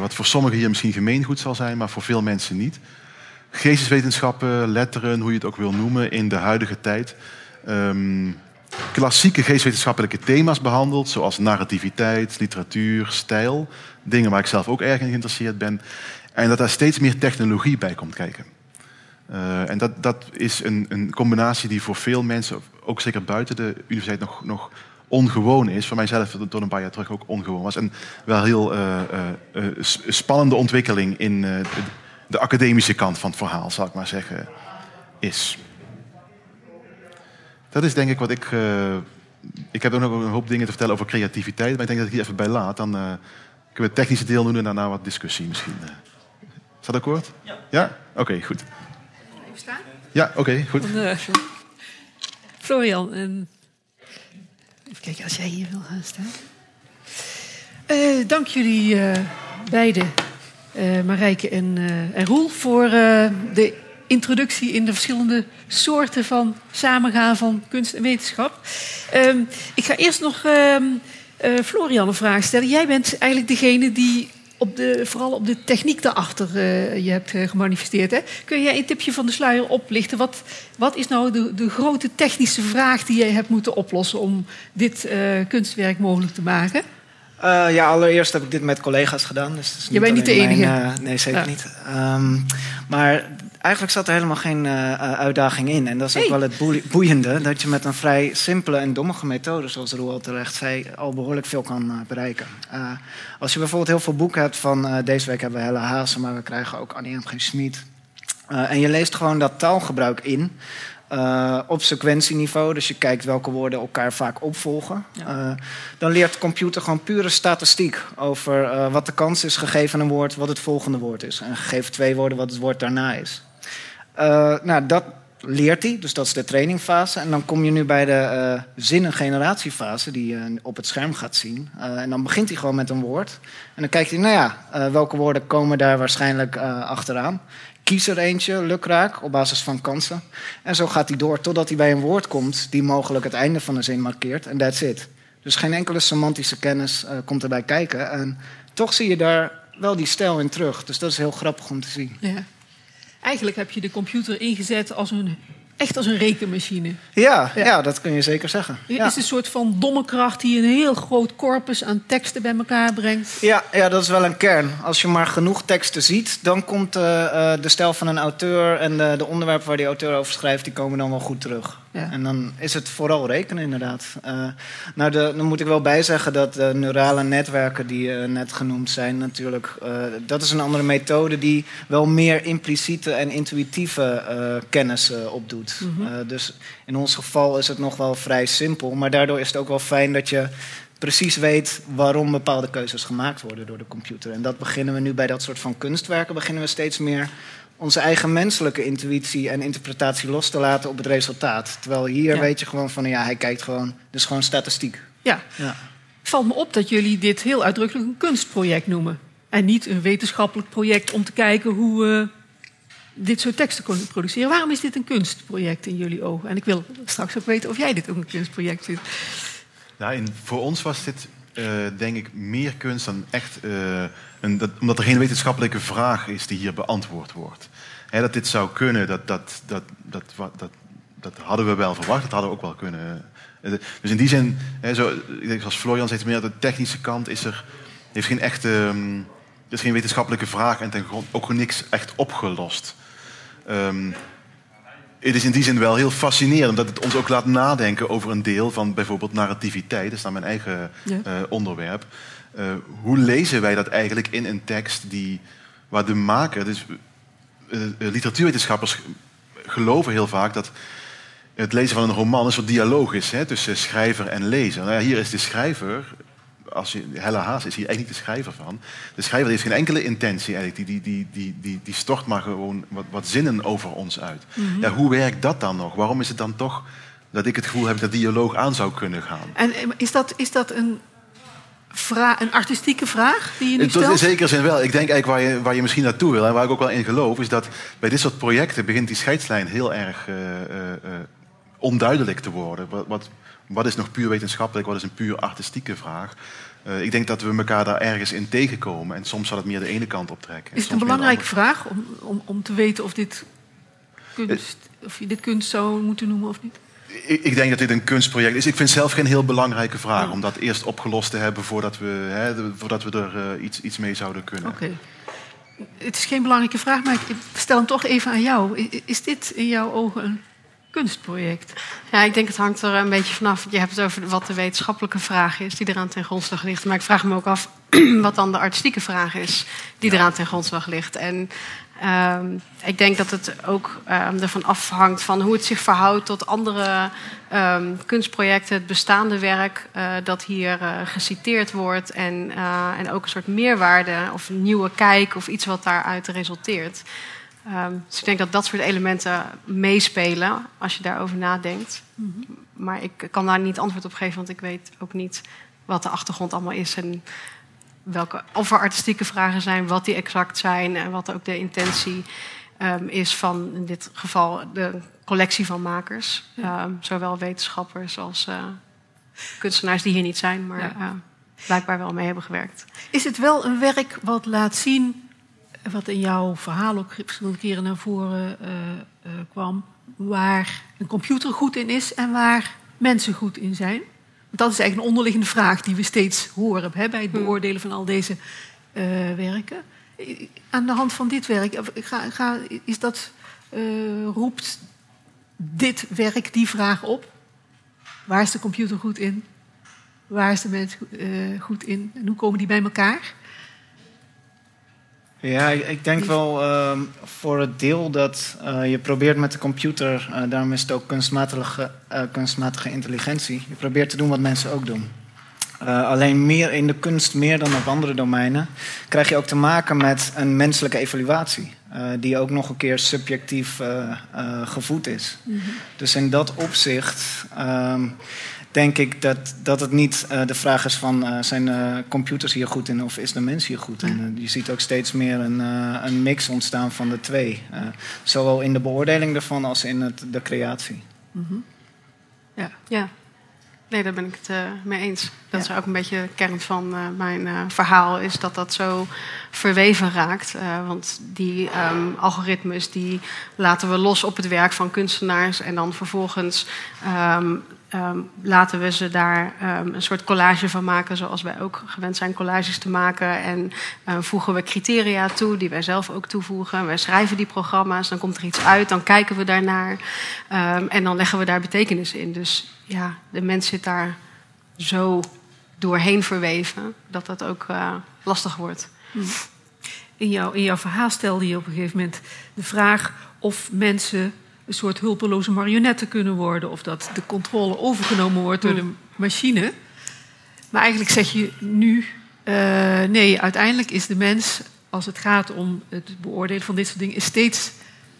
wat voor sommigen hier misschien gemeengoed zal zijn, maar voor veel mensen niet. Geesteswetenschappen, letteren, hoe je het ook wil noemen, in de huidige tijd. Um, klassieke geestwetenschappelijke thema's behandeld, zoals narrativiteit, literatuur, stijl. Dingen waar ik zelf ook erg in geïnteresseerd ben. En dat daar steeds meer technologie bij komt kijken. Uh, en dat, dat is een, een, combinatie die voor veel mensen, ook zeker buiten de universiteit, nog, nog ongewoon is. Voor mijzelf tot een paar jaar terug ook ongewoon was. En wel heel uh, uh, spannende ontwikkeling in de academische kant van het verhaal, zal ik maar zeggen, is. Dat is denk ik wat ik. Uh, ik heb ook nog een hoop dingen te vertellen over creativiteit, maar ik denk dat ik hier even bij laat. Dan uh, kunnen we het technische deel doen en daarna wat discussie misschien. Uh. Is dat akkoord? Ja. Ja? Oké, okay, goed. Even staan? Ja, oké, okay, goed. Dan, Florian, en... even kijken als jij hier wil gaan staan. dank jullie beiden, Marijke en, en Roel, voor de introductie in de verschillende soorten van samengaan van kunst en wetenschap. Um, ik ga eerst nog um, uh, Florian een vraag stellen. Jij bent eigenlijk degene die op de, vooral op de techniek daarachter uh, je hebt uh, gemanifesteerd. Hè? Kun jij een tipje van de sluier oplichten? Wat, wat is nou de, de grote technische vraag die jij hebt moeten oplossen om dit kunstwerk mogelijk te maken? Uh, ja, allereerst heb ik dit met collega's gedaan. Dus is je bent niet de enige? Mijn, uh, nee, zeker ja. niet. Um, maar eigenlijk zat er helemaal geen uh, uitdaging in. En dat is ook hey. wel het boeiende. Dat je met een vrij simpele en dommige methode, zoals Roel al terecht zei, al behoorlijk veel kan bereiken. als je bijvoorbeeld heel veel boeken hebt van deze week hebben we Helle Hazen, maar we krijgen ook Annie M. Schmid. en je leest gewoon dat taalgebruik in. Uh, op sequentieniveau, dus je kijkt welke woorden elkaar vaak opvolgen. Ja. Uh, dan leert de computer gewoon pure statistiek over uh, wat de kans is gegeven een woord, wat het volgende woord is. En gegeven twee woorden, wat het woord daarna is. Nou, dat leert hij, dus dat is de trainingfase. En dan kom je nu bij de uh, zinnengeneratiefase, die je op het scherm gaat zien. Uh, en dan begint hij gewoon met een woord. En dan kijkt hij, nou ja, welke woorden komen daar waarschijnlijk achteraan. Kies er eentje, lukraak, op basis van kansen. En zo gaat hij door totdat hij bij een woord komt die mogelijk het einde van de zin markeert. En that's it. Dus geen enkele semantische kennis komt erbij kijken. En toch zie je daar wel die stijl in terug. Dus dat is heel grappig om te zien. Ja. Eigenlijk heb je de computer ingezet als een, echt als een rekenmachine. Ja, ja. dat kun je zeker zeggen. Het ja. is een soort van domme kracht die een heel groot corpus aan teksten bij elkaar brengt. Ja, ja dat is wel een kern. Als je maar genoeg teksten ziet, dan komt uh, uh, de stijl van een auteur en de, de onderwerpen waar die auteur over schrijft, die komen dan wel goed terug. Ja. En dan is het vooral rekenen, inderdaad. Uh, nou, de, dan moet ik wel bijzeggen dat de neurale netwerken die uh, net genoemd zijn, natuurlijk, uh, dat is een andere methode die wel meer impliciete en intuïtieve kennis opdoet. Mhm. Mm -hmm. dus in ons geval is het nog wel vrij simpel, maar daardoor is het ook wel fijn dat je precies weet waarom bepaalde keuzes gemaakt worden door de computer. En dat beginnen we nu bij dat soort van kunstwerken, beginnen we steeds meer onze eigen menselijke intuïtie en interpretatie los te laten op het resultaat. Terwijl hier Ja. weet je gewoon van, ja, hij kijkt gewoon, dus gewoon statistiek. Ja. Ja. Valt me op dat jullie dit heel uitdrukkelijk een kunstproject noemen. En niet een wetenschappelijk project om te kijken hoe we dit soort teksten kunnen produceren. Waarom is dit een kunstproject in jullie ogen? En ik wil straks ook weten of jij dit ook een kunstproject vindt. Nou, in, voor ons was dit, eh, denk ik, meer kunst dan echt... eh, een, dat, omdat er geen wetenschappelijke vraag is die hier beantwoord wordt. Dat dit zou kunnen, dat, dat, dat, dat, dat, dat, dat hadden we wel verwacht. Dat hadden we ook wel kunnen... eh, Dus in die zin, zo, ik denk zoals Florian zegt, meer de technische kant is er... heeft geen echte... er is geen wetenschappelijke vraag en ten grond ook niks echt opgelost. Ehm, het is in die zin wel heel fascinerend, omdat het ons ook laat nadenken over een deel van bijvoorbeeld narrativiteit. Dat is dan mijn eigen Ja. eh, onderwerp. Eh, hoe lezen wij dat eigenlijk in een tekst die, waar de maker, dus eh, eh, literatuurwetenschappers geloven heel vaak dat het lezen van een roman een soort dialoog is hè, tussen schrijver en lezer. Nou ja, hier is de schrijver, als je, Hella Haas is hier eigenlijk niet de schrijver van. De schrijver heeft geen enkele intentie eigenlijk. Die, die, die, die, die, stort maar gewoon wat, wat zinnen over ons uit. Mhm. Ja, hoe werkt dat dan nog? Waarom is het dan toch dat ik het gevoel heb dat dialoog aan zou kunnen gaan? En is dat, is dat een, een artistieke vraag die je nu Tot in stelt? zekere zin wel. Ik denk eigenlijk waar je, waar je misschien naartoe wil en waar ik ook wel in geloof, is dat bij dit soort projecten begint die scheidslijn heel erg eh, eh, eh, onduidelijk te worden. Wat, wat, wat is nog puur wetenschappelijk, wat is een puur artistieke vraag? Ik denk dat we elkaar daar ergens in tegenkomen en soms zal het meer de ene kant optrekken. en Is het een belangrijke vraag om, om, om te weten of, dit kunst, of je dit kunst zou moeten noemen of niet? Ik, ik denk dat dit een kunstproject is. Ik vind zelf geen heel belangrijke vraag om dat eerst opgelost te hebben voordat we, hè, voordat we er eh, iets, iets mee zouden kunnen. Oké. Het is geen belangrijke vraag, maar ik stel hem toch even aan jou. Is dit in jouw ogen een kunstproject? Ja, ik denk het hangt er een beetje vanaf. Je hebt het over wat de wetenschappelijke vraag is die eraan ten grondslag ligt. Maar ik vraag me ook af wat dan de artistieke vraag is die eraan ten grondslag ligt. En ehm, ik denk dat het ook ehm, ervan afhangt van hoe het zich verhoudt tot andere ehm, kunstprojecten, het bestaande werk eh, dat hier eh, geciteerd wordt. En, eh, en ook een soort meerwaarde of een nieuwe kijk of iets wat daaruit resulteert. Dus ik denk dat dat soort elementen meespelen als je daarover nadenkt. Maar ik kan daar niet antwoord op geven, want ik weet ook niet wat de achtergrond allemaal is en welke, of er artistieke vragen zijn, wat die exact zijn en wat ook de intentie ehm, is van in dit geval de collectie van makers. Ehm, zowel wetenschappers als eh, kunstenaars die hier niet zijn, maar Ja. eh, blijkbaar wel mee hebben gewerkt. Is het wel een werk wat laat zien, wat in jouw verhaal ook verschillende keren naar voren eh, kwam, waar een computer goed in is en waar mensen goed in zijn? Dat is eigenlijk een onderliggende vraag die we steeds horen hè, bij het beoordelen van al deze eh, werken. Aan de hand van dit werk, ga, ga, is dat, eh, roept dit werk die vraag op? Waar is de computer goed in? Waar is de mens eh, goed in? En hoe komen die bij elkaar? Ja, ik, ik denk wel ehm, voor het deel dat eh, je probeert met de computer, eh, daarom is het ook kunstmatige, eh, kunstmatige intelligentie, je probeert te doen wat mensen ook doen. Alleen meer in de kunst, meer dan op andere domeinen, krijg je ook te maken met een menselijke evaluatie. die ook nog een keer subjectief gevoed is. Mhm. Dus in dat opzicht ehm, denk ik dat, dat het niet eh, de vraag is van eh, zijn eh, computers hier goed in of is de mens hier goed in. Je ziet ook steeds meer een, een mix ontstaan van de twee. Zowel in de beoordeling ervan als in het, de creatie. Mhm. Ja. Ja. Nee, daar ben ik het mee eens. Dat is ook een beetje de kern van mijn verhaal, is dat dat zo verweven raakt. Want die ehm, algoritmes die laten we los op het werk van kunstenaars en dan vervolgens ehm, ehm, laten we ze daar ehm, een soort collage van maken, zoals wij ook gewend zijn collages te maken. En eh, voegen we criteria toe, die wij zelf ook toevoegen. Wij schrijven die programma's, dan komt er iets uit, dan kijken we daarnaar ehm, en dan leggen we daar betekenis in. Dus ja, de mens zit daar zo doorheen verweven dat dat ook eh, lastig wordt. In, jouw, in jouw verhaal stelde je op een gegeven moment de vraag of mensen een soort hulpeloze marionetten kunnen worden. Of dat de controle overgenomen wordt door de machine. Maar eigenlijk zeg je nu, eh, nee, uiteindelijk is de mens, als het gaat om het beoordelen van dit soort dingen, is steeds.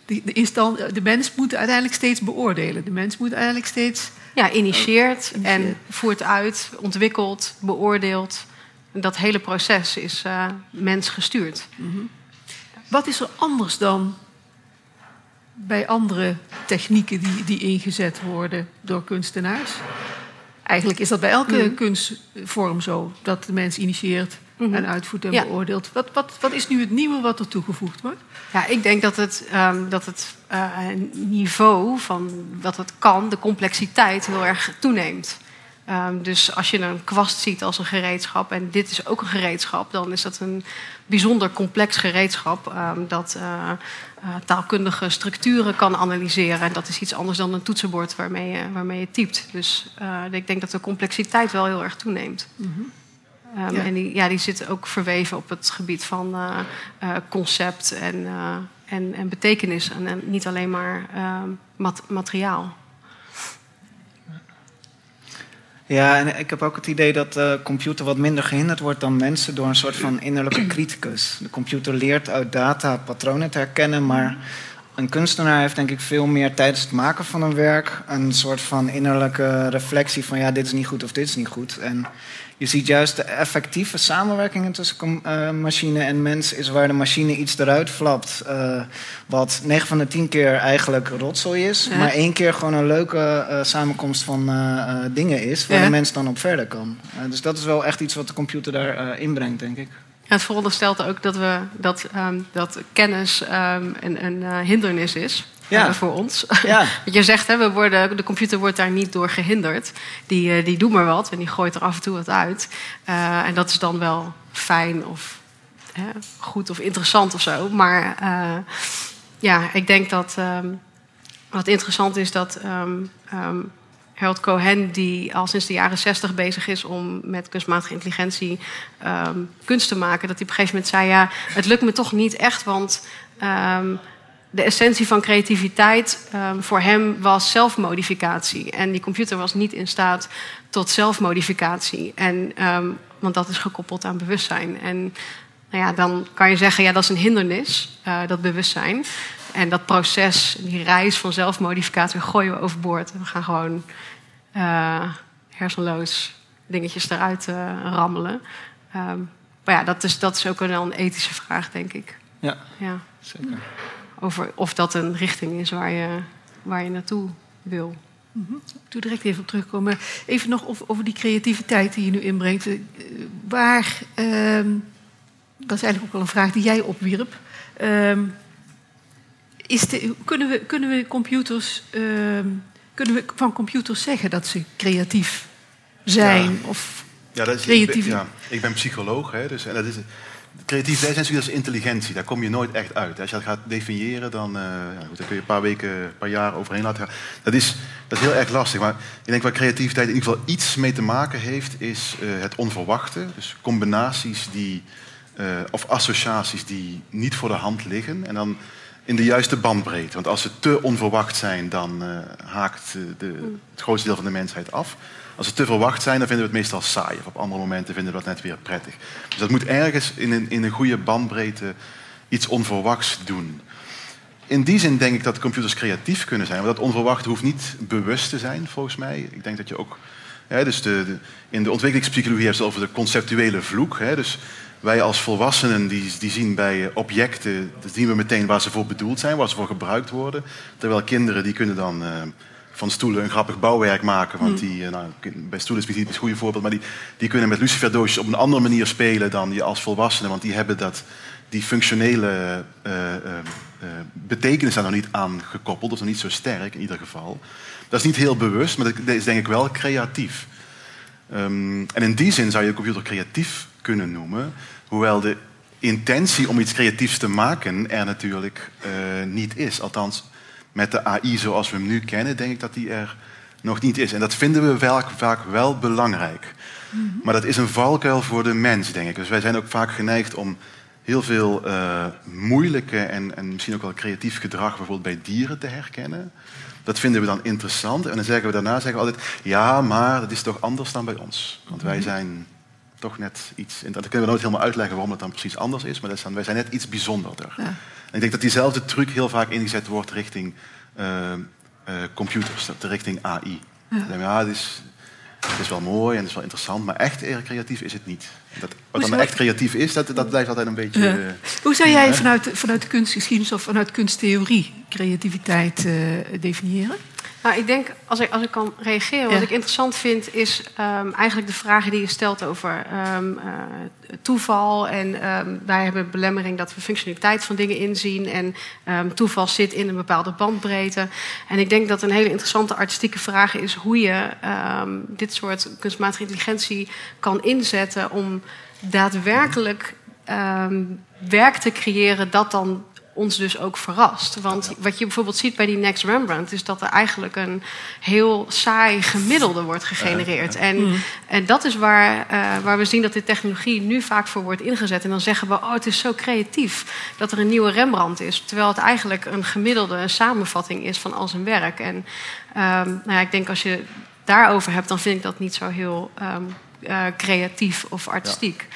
De, de, instant, de mens moet uiteindelijk steeds beoordelen. De mens moet uiteindelijk steeds. Ja, initieert en voert uit, ontwikkelt, beoordeelt. En dat hele proces is uh, mensgestuurd. Mhm. Wat is er anders dan bij andere technieken die, die ingezet worden door kunstenaars? Eigenlijk is dat bij elke Mhm. kunstvorm zo, dat de mens initieert Mhm. en uitvoert en Ja. beoordeelt. Wat, wat, wat is nu het nieuwe wat er toegevoegd wordt? Ja, ik denk dat het, ehm, dat het eh, niveau van wat het kan, de complexiteit, heel erg toeneemt. Ehm, dus als je een kwast ziet als een gereedschap en dit is ook een gereedschap, dan is dat een bijzonder complex gereedschap ehm, dat eh, taalkundige structuren kan analyseren. En dat is iets anders dan een toetsenbord waarmee je, waarmee je typt. Dus eh, ik denk dat de complexiteit wel heel erg toeneemt. Ehm, Ja. En die, ja, die zitten ook verweven op het gebied van eh, eh, concept en, eh, en, en betekenis. En, en niet alleen maar ehm, mat- materiaal. Ja, en ik heb ook het idee dat de computer wat minder gehinderd wordt dan mensen door een soort van innerlijke criticus. De computer leert uit data patronen te herkennen, maar een kunstenaar heeft denk ik veel meer tijdens het maken van een werk een soort van innerlijke reflectie van ja, dit is niet goed of dit is niet goed. En je ziet juist de effectieve samenwerkingen tussen eh, machine en mens is waar de machine iets eruit flapt. eh, wat 9 van de 10 keer eigenlijk rotzooi is, Ja. maar één keer gewoon een leuke eh, samenkomst van dingen is waar Ja. de mens dan op verder kan. Dus dat is wel echt iets wat de computer daar inbrengt, denk ik. Ja, het veronderstelt ook dat, we, dat, ehm, dat kennis ehm, een, een hindernis is Ja. voor ons. Ja. Want je zegt, hè, we worden, de computer wordt daar niet door gehinderd. Die, eh, die doet maar wat en die gooit er af en toe wat uit. Eh, en dat is dan wel fijn of hè, goed of interessant of zo. Maar eh, ja, ik denk dat ehm, wat interessant is dat ehm, Harold Cohen, die al sinds de jaren zestig bezig is om met kunstmatige intelligentie kunst te maken, dat hij op een gegeven moment zei: Ja, het lukt me toch niet echt, want de essentie van creativiteit ehm, voor hem was zelfmodificatie. En die computer was niet in staat tot zelfmodificatie. En, ehm, want dat is gekoppeld aan bewustzijn. En nou ja, dan kan je zeggen, ja, dat is een hindernis, eh, dat bewustzijn. En dat proces, die reis van zelfmodificatie, gooien we overboord. We gaan gewoon eh, hersenloos dingetjes eruit eh, rammelen. Ehm, maar ja, dat is, dat is ook wel een ethische vraag, denk ik. Ja, Ja. zeker. Over of dat een richting is waar je, waar je naartoe wil. Mhm. Ik doe direct even op terugkomen. Even nog over, over die creativiteit die je nu inbrengt. Eh, Waar, ehm, dat is eigenlijk ook wel een vraag die jij opwierp. Ehm, is de, kunnen, we, kunnen we computers, ehm, kunnen we van computers zeggen dat ze creatief zijn? Of Ja, dat is, creatief? ik, ben, ja, ik ben psycholoog, hè, dus en dat is, creativiteit is natuurlijk intelligentie. Daar kom je nooit echt uit. Als je dat gaat definiëren, dan, eh, ja, goed, dan kun je een paar weken, een paar jaar overheen laten gaan. Dat is, dat is heel erg lastig. Maar ik denk waar creativiteit in ieder geval iets mee te maken heeft, is eh, het onverwachte. Dus combinaties die, eh, of associaties die niet voor de hand liggen. En dan in de juiste bandbreedte. Want als ze te onverwacht zijn, dan haakt de, het grootste deel van de mensheid af. Als ze te verwacht zijn, dan vinden we het meestal saai. Of op andere momenten vinden we dat net weer prettig. Dus dat moet ergens in een, in een goede bandbreedte iets onverwachts doen. In die zin denk ik dat computers creatief kunnen zijn. Maar dat onverwacht hoeft niet bewust te zijn, volgens mij. Ik denk dat je ook... Hè, dus de, in de ontwikkelingspsychologie hebben ze het over de conceptuele vloek. Hè, dus wij als volwassenen die, die zien bij objecten... zien we meteen waar ze voor bedoeld zijn, waar ze voor gebruikt worden. Terwijl kinderen die kunnen dan... eh, van stoelen een grappig bouwwerk maken. Want Hmm. die, eh, nou, bij stoelen is misschien niet het goede voorbeeld, maar die, die kunnen met luciferdoosjes op een andere manier spelen dan je als volwassenen. Want die hebben dat, die functionele eh, eh, betekenis daar nog niet aan gekoppeld, of nog niet zo sterk in ieder geval. Dat is niet heel bewust, maar dat is denk ik wel creatief. Ehm, en in die zin zou je de computer creatief kunnen noemen, hoewel de intentie om iets creatiefs te maken er natuurlijk niet is. Althans, met de AI zoals we hem nu kennen, denk ik dat die er nog niet is. En dat vinden we vaak, vaak wel belangrijk. Maar dat is een valkuil voor de mens, denk ik. Dus wij zijn ook vaak geneigd om heel veel eh, moeilijke en, en misschien ook wel creatief gedrag bijvoorbeeld bij dieren te herkennen. Dat vinden we dan interessant. En dan zeggen we daarna zeggen we altijd, ja, maar dat is toch anders dan bij ons. Want wij zijn toch net iets... En dat kunnen we nooit helemaal uitleggen waarom het dan precies anders is. Maar dat is dan, wij zijn net iets bijzonderder. En ik denk dat diezelfde truc heel vaak ingezet wordt richting eh, eh, computers, richting AI. Ja. Dan Ja, het is, het is wel mooi en het is wel interessant, maar echt creatief is het niet. Dat, wat dan zou- echt creatief is, dat, dat blijft altijd een beetje... Ja. eh, Hoe zou jij vanuit, vanuit de kunstgeschiedenis of vanuit kunsttheorie creativiteit definiëren? Nou, ik denk, als ik, als ik kan reageren, wat Ja. ik interessant vind, is ehm, eigenlijk de vragen die je stelt over ehm, eh, toeval. En ehm, wij hebben belemmering dat we functionaliteit van dingen inzien. En toeval zit in een bepaalde bandbreedte. En ik denk dat een hele interessante artistieke vraag is hoe je dit soort kunstmatige intelligentie kan inzetten om daadwerkelijk werk te creëren dat dan ons dus ook verrast. Want wat je bijvoorbeeld ziet bij die Next Rembrandt... is dat er eigenlijk een heel saai gemiddelde wordt gegenereerd. En, Mm. en dat is waar, eh, waar we zien dat de technologie nu vaak voor wordt ingezet. En dan zeggen we, oh, het is zo creatief dat er een nieuwe Rembrandt is. Terwijl het eigenlijk een gemiddelde een samenvatting is van al zijn werk. En ehm, nou ja, ik denk als je daarover hebt... dan vind ik dat niet zo heel ehm, eh, creatief of artistiek.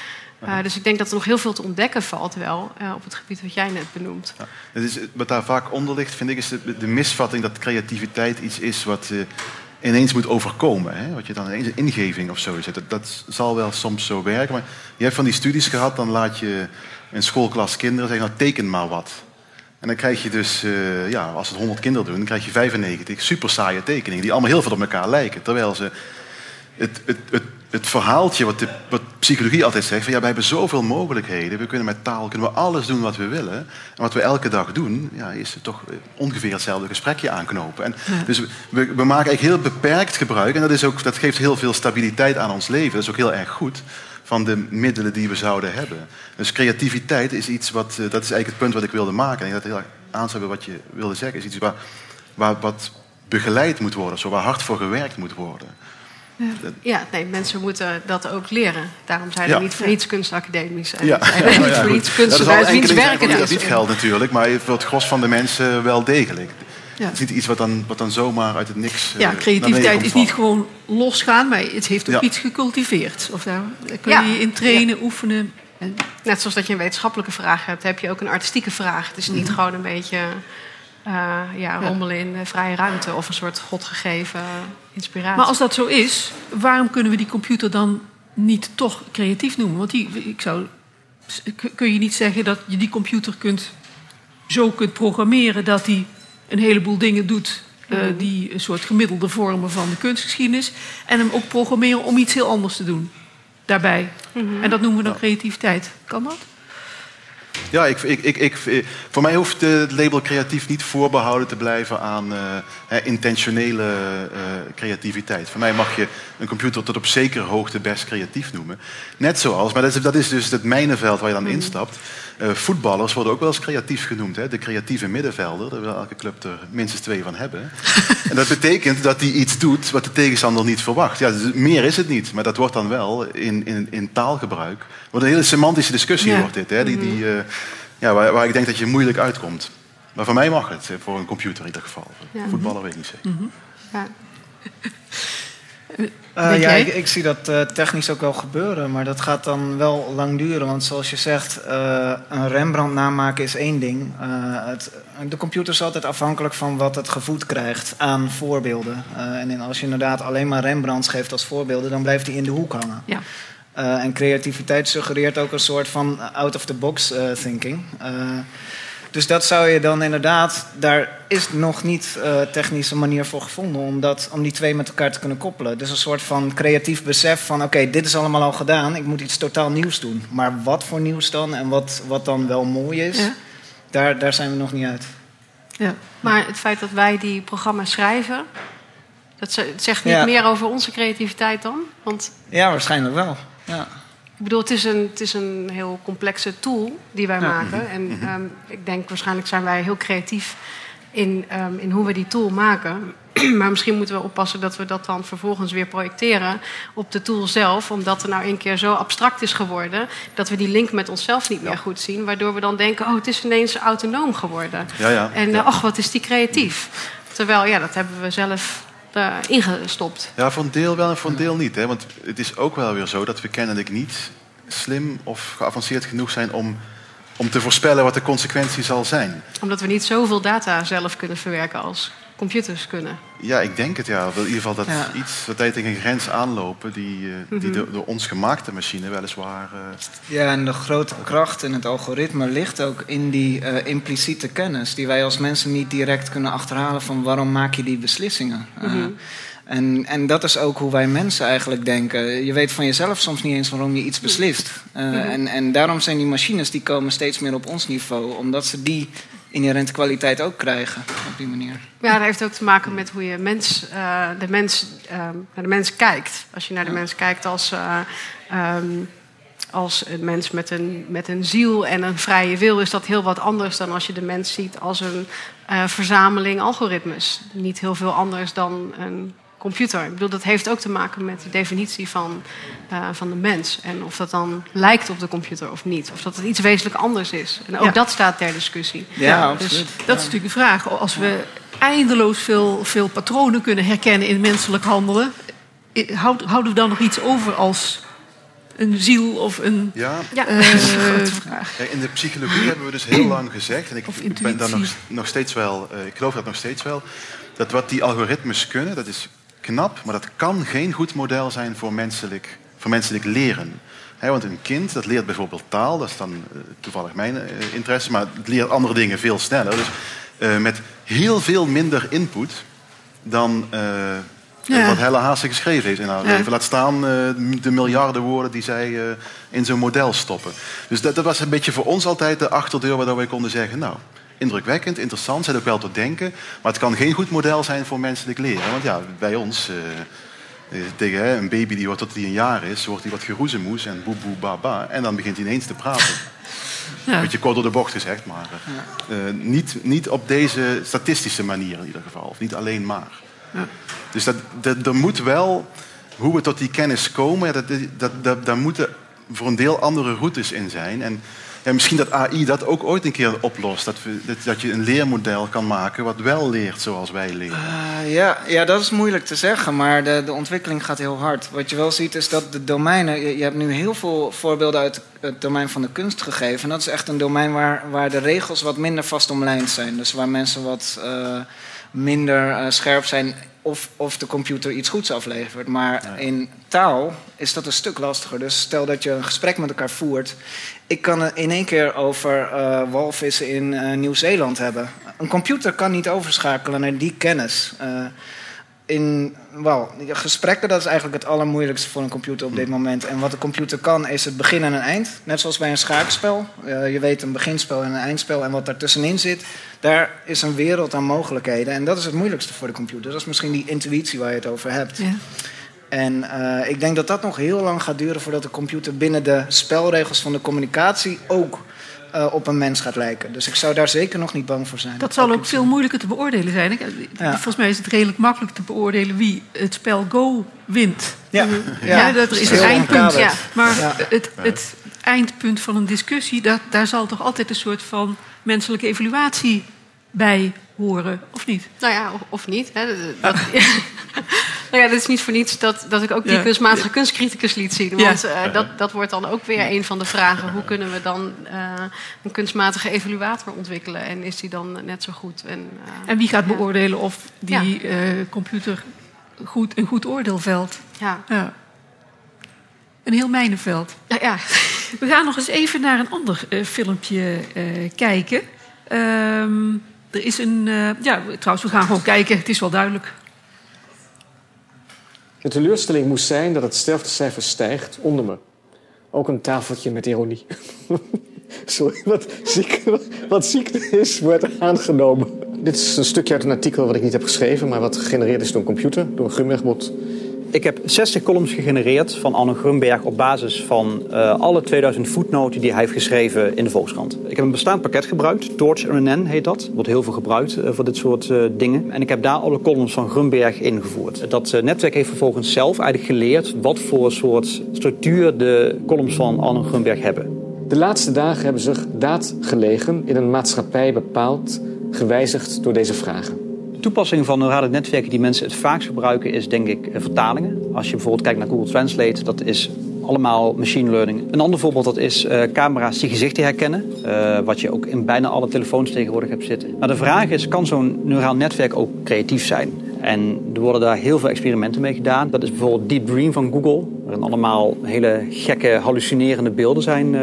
Eh, dus ik denk dat er nog heel veel te ontdekken valt wel eh, op het gebied wat jij net benoemt. Het is, wat daar vaak onder ligt, vind ik, is de, misvatting dat creativiteit iets is wat eh, ineens moet overkomen. Hè? Wat je dan ineens een ingeving of zo is. Dat, zal wel soms zo werken. Maar je hebt van die studies gehad, dan laat je een schoolklas kinderen zeggen, nou teken maar wat. En dan krijg je dus, eh, ja, als het 100 kinderen doen, dan krijg je 95 super saaie tekeningen die allemaal heel veel op elkaar lijken. Terwijl ze het, het, het, het verhaaltje wat, de, wat psychologie altijd zegt, van ja, wij hebben zoveel mogelijkheden, we kunnen met taal kunnen we alles doen wat we willen. En wat we elke dag doen, ja, is toch ongeveer hetzelfde gesprekje aanknopen. En Ja. Dus we, we maken eigenlijk heel beperkt gebruik, en dat, is ook, dat geeft heel veel stabiliteit aan ons leven. Dat is ook heel erg goed van de middelen die we zouden hebben. Dus creativiteit is iets wat, eh, dat is eigenlijk het punt wat ik wilde maken. En ik dat heel erg aansluit wat je wilde zeggen, is iets waar, waar wat begeleid moet worden, zo waar hard voor gewerkt moet worden. Ja, nee, mensen moeten dat ook leren. Daarom zijn er Ja. niet voor niets kunstacademies. En Ja. zijn er niet ja, voor Ja, er zal kunstenaars wiens werk voor het dat is. niet geldt natuurlijk, maar voor het gros van de mensen wel degelijk. Ja. Het is niet iets wat dan, wat dan zomaar uit het niks. eh, Ja, naar creativiteit is niet gewoon losgaan, maar het heeft ook Ja. iets gecultiveerd. Of daar, daar kun Ja. je in trainen, oefenen. En, Net zoals dat je een wetenschappelijke vraag hebt, heb je ook een artistieke vraag. Het is niet Mhm. gewoon een beetje eh, ja, rommelen in de vrije ruimte of een soort godgegeven inspiratie. maar als dat zo is, waarom kunnen we die computer dan niet toch creatief noemen? Want die, ik zou, kun je niet zeggen dat je die computer kunt, zo kunt programmeren dat die een heleboel dingen doet. eh, Mhm. die een soort gemiddelde vormen van de kunstgeschiedenis. En hem ook programmeren om iets heel anders te doen. Daarbij. Mhm. En dat noemen we dan creativiteit. Kan dat? Ja, ik, ik, ik, ik, voor mij hoeft eh, het label creatief niet voorbehouden te blijven aan eh, intentionele eh, creativiteit. Voor mij mag je een computer tot op zekere hoogte best creatief noemen. Net zoals, maar dat is, dat is dus het mijnenveld waar je dan instapt. Eh, voetballers worden ook wel eens creatief genoemd. Hè? De creatieve middenvelder, daar wil elke club er minstens twee van hebben. en dat betekent dat hij iets doet wat de tegenstander niet verwacht. Ja, dus meer is het niet, maar dat wordt dan wel in, in, in taalgebruik. Wordt een hele semantische discussie Ja. wordt dit. Hè? Die, die, eh, ja, waar, waar ik denk dat je moeilijk uitkomt. Maar voor mij mag het, eh, voor een computer in ieder geval. Ja. Voetballer weet ik niet zeker. Ja. Uh, ja, jij? ik, ik zie dat eh, technisch ook wel gebeuren, maar dat gaat dan wel lang duren. Want zoals je zegt, eh, een Rembrandt namaken is één ding. Eh, het, de computer is altijd afhankelijk van wat het gevoed krijgt aan voorbeelden. Eh, en in- als je inderdaad alleen maar Rembrandts geeft als voorbeelden, dan blijft hij in de hoek hangen. Ja. Eh, en creativiteit suggereert ook een soort van out-of-the-box eh, thinking. Eh, dus dat zou je dan inderdaad, daar is nog niet eh technische manier voor gevonden om, dat, om die twee met elkaar te kunnen koppelen. Dus een soort van creatief besef van oké, dit is allemaal al gedaan, ik moet iets totaal nieuws doen. Maar wat voor nieuws dan en wat, wat dan wel mooi is, Ja. daar, daar zijn we nog niet uit. Ja. Maar het feit dat wij die programma's schrijven, dat zegt niet Ja. meer over onze creativiteit dan? Want Ja, waarschijnlijk wel. Ja. ik bedoel, het is een, het is een heel complexe tool die wij Ja. maken. En ehm, ik denk waarschijnlijk zijn wij heel creatief in, ehm, in hoe we die tool maken. maar misschien moeten we oppassen dat we dat dan vervolgens weer projecteren op de tool zelf. Omdat het nou een keer zo abstract is geworden dat we die link met onszelf niet meer goed zien. Waardoor we dan denken, oh, het is ineens autonoom geworden. Ja, ja. En eh, ach, wat is die creatief. Terwijl, ja, dat hebben we zelf eh, ingestopt. Ja, voor een deel wel en voor een deel niet. Hè? Want het is ook wel weer zo dat we kennelijk niet slim of geavanceerd genoeg zijn om, om te voorspellen wat de consequentie zal zijn. Omdat we niet zoveel data zelf kunnen verwerken als computers kunnen. Ja, ik denk het ja. Of In ieder geval dat Ja. iets dat wij tegen een grens aanlopen die, eh, die Mhm. door, door ons gemaakte machine weliswaar. eh, Ja, en de grote kracht in het algoritme ligt ook in die eh, impliciete kennis, die wij als mensen niet direct kunnen achterhalen van waarom maak je die beslissingen. Eh, Mhm. en, en dat is ook hoe wij mensen eigenlijk denken. Je weet van jezelf soms niet eens waarom je iets beslist. Eh, Mhm. en, en daarom zijn die machines die komen steeds meer op ons niveau, omdat ze die inherente kwaliteit ook krijgen op die manier. Ja, dat heeft ook te maken met hoe je mens, eh, de, mens, eh, naar de mens kijkt. Als je naar de mens kijkt als, eh, ehm, als een mens met een, met een ziel en een vrije wil, is dat heel wat anders dan als je de mens ziet als een verzameling algoritmes. Niet heel veel anders dan een computer. Ik bedoel, dat heeft ook te maken met de definitie van, eh, van de mens. En of dat dan lijkt op de computer of niet. Of dat het iets wezenlijk anders is. En ook Ja. dat staat ter discussie. Ja, Dus absoluut. dat is natuurlijk de vraag. Als we eindeloos veel, veel patronen kunnen herkennen in menselijk handelen, houden we dan nog iets over als een ziel of een. Ja, Ja. eh, grote vraag. In de psychologie hebben we dus heel lang gezegd, en ik, Of ben daar nog, nog steeds wel, eh, ik geloof dat nog steeds wel, dat wat die algoritmes kunnen, dat is knap, maar dat kan geen goed model zijn voor menselijk, voor menselijk leren. Want een kind dat leert bijvoorbeeld taal, dat is dan eh, toevallig mijn eh, interesse, maar het leert andere dingen veel sneller. Dus eh, met heel veel minder input dan Ja. wat Helle Haase geschreven heeft in haar Ja. leven. Laat staan de miljarden woorden die zij in zo'n model stoppen. Dus dat, dat was een beetje voor ons altijd de achterdeur waardoor wij konden zeggen... nou, indrukwekkend, interessant, zet ook wel tot denken... maar het kan geen goed model zijn voor menselijk leren. Want ja, bij ons... eh, eh, tegen hè, een baby die wordt tot hij een jaar is, wordt hij wat geroezemoes en boe boe ba ba. En dan begint hij ineens te praten. Ja. Beetje kort door de bocht gezegd, maar eh, niet, niet op deze statistische manier in ieder geval. Of niet alleen maar. Ja. Dus dat, dat, er moet wel, hoe we tot die kennis komen, dat, dat, dat, daar moeten voor een deel andere routes in zijn. En ja, misschien dat AI dat ook ooit een keer oplost. Dat, we, dat, dat je een leermodel kan maken wat wel leert zoals wij leren. Eh, ja, ja, dat is moeilijk te zeggen, maar de, de ontwikkeling gaat heel hard. Wat je wel ziet is dat de domeinen... Je, je hebt nu heel veel voorbeelden uit het domein van de kunst gegeven. En dat is echt een domein waar, waar de regels wat minder vast omlijnd zijn. Dus waar mensen wat eh, minder eh, scherp zijn of, of de computer iets goeds aflevert. Maar in taal is dat een stuk lastiger. Dus stel dat je een gesprek met elkaar voert. Ik kan het in één keer over eh, walvissen in eh, Nieuw-Zeeland hebben. Een computer kan niet overschakelen naar die kennis. Eh, in wel, gesprekken, dat is eigenlijk het allermoeilijkste voor een computer op dit moment. En wat de computer kan, is het begin en een eind. Net zoals bij een schaakspel. Eh, je weet een beginspel en een eindspel en wat daartussenin zit. Daar is een wereld aan mogelijkheden. En dat is het moeilijkste voor de computer. Dat is misschien die intuïtie waar je het over hebt. Ja. En eh, ik denk dat dat nog heel lang gaat duren voordat de computer binnen de spelregels van de communicatie ook eh, op een mens gaat lijken. Dus ik zou daar zeker nog niet bang voor zijn. Dat zal ook veel moeilijker te beoordelen zijn. Ik- Volgens mij is het redelijk makkelijk te beoordelen wie het spel Go wint. Ja, Ja, ja. dat is een eindpunt. Maar het, het eindpunt van een discussie, dat, daar zal toch altijd een soort van menselijke evaluatie bij horen, of niet? Nou ja, of, of niet. Hè. Dat, Nou ja, dat is niet voor niets dat, dat ik ook die Ja. kunstmatige kunstcriticus liet zien. Ja. Want eh, dat, dat wordt dan ook weer een van de vragen. Hoe kunnen we dan eh, een kunstmatige evaluator ontwikkelen? En is die dan net zo goed? En, eh, En wie gaat beoordelen of die computer goed, een goed oordeel velt? Ja. Een heel mijnenveld. Ja, ja. We gaan nog eens even naar een ander filmpje kijken. Ehm, er is een... eh, ja, trouwens, we gaan gewoon kijken. Het is wel duidelijk. De teleurstelling moest zijn dat het sterftecijfer stijgt onder me. Ook een tafeltje met ironie. Sorry, wat ziek, wat ziekte is, wordt aangenomen. Dit is een stukje uit een artikel wat ik niet heb geschreven, maar wat gegenereerd is door een computer, door een Grunbergbot. Ik heb 60 columns gegenereerd van Arno Grunberg op basis van eh, alle 2000 voetnoten die hij heeft geschreven in de Volkskrant. Ik heb een bestaand pakket gebruikt, Torch RNN heet dat. Wordt heel veel gebruikt eh, voor dit soort eh, dingen. En ik heb daar alle columns van Grunberg ingevoerd. Dat netwerk heeft vervolgens zelf eigenlijk geleerd wat voor soort structuur de columns van Arno Grunberg hebben. De laatste dagen hebben zich daad gelegen in een maatschappij bepaald, gewijzigd door deze vragen. Toepassing van neurale netwerken die mensen het vaakst gebruiken is denk ik eh, vertalingen. Als je bijvoorbeeld kijkt naar Google Translate, dat is allemaal machine learning. Een ander voorbeeld dat is eh, camera's die gezichten herkennen. eh, wat je ook in bijna alle telefoons tegenwoordig hebt zitten. Maar de vraag is, kan zo'n neuraal netwerk ook creatief zijn? En er worden daar heel veel experimenten mee gedaan. Dat is bijvoorbeeld Deep Dream van Google. Waarin allemaal hele gekke, hallucinerende beelden zijn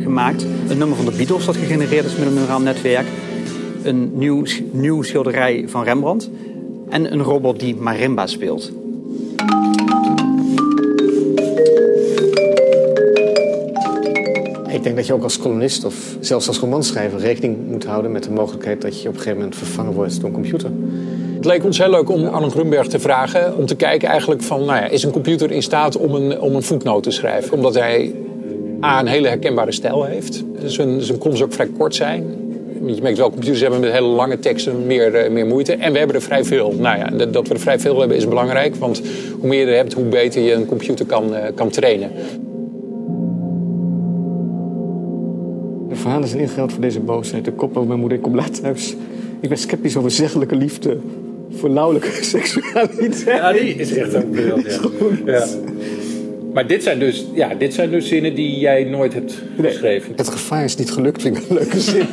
gemaakt. Een nummer van de Beatles dat gegenereerd is met een neuraal netwerk een nieuw, nieuw schilderij van Rembrandt en een robot die marimba speelt. Ik denk dat je ook als columnist of zelfs als romanschrijver rekening moet houden met de mogelijkheid dat je op een gegeven moment vervangen wordt door een computer. Het leek ons heel leuk om Arno Grunberg te vragen om te kijken eigenlijk van, nou ja, is een computer in staat om een, om een voetnoot te schrijven? Omdat hij A, een hele herkenbare stijl heeft. Zijn, zijn columns ook vrij kort zijn. Je merkt wel, computers hebben met hele lange teksten meer, eh, meer moeite. En we hebben er vrij veel. Nou ja, dat- dat we er vrij veel hebben is belangrijk. Want hoe meer je er hebt, hoe beter je een computer kan, eh, kan trainen. De verhalen zijn ingehaald voor deze boosheid. De kop over mijn moeder, ik kom laat thuis. Ik ben sceptisch over zeggelijke liefde. Voor nauwelijke seksualiteit. Ja, die is echt een beeld. Ja. Ja. Maar dit zijn, dus, ja, dit zijn dus zinnen die jij nooit hebt geschreven. Het gevaar is niet gelukt, vind ik een leuke zin.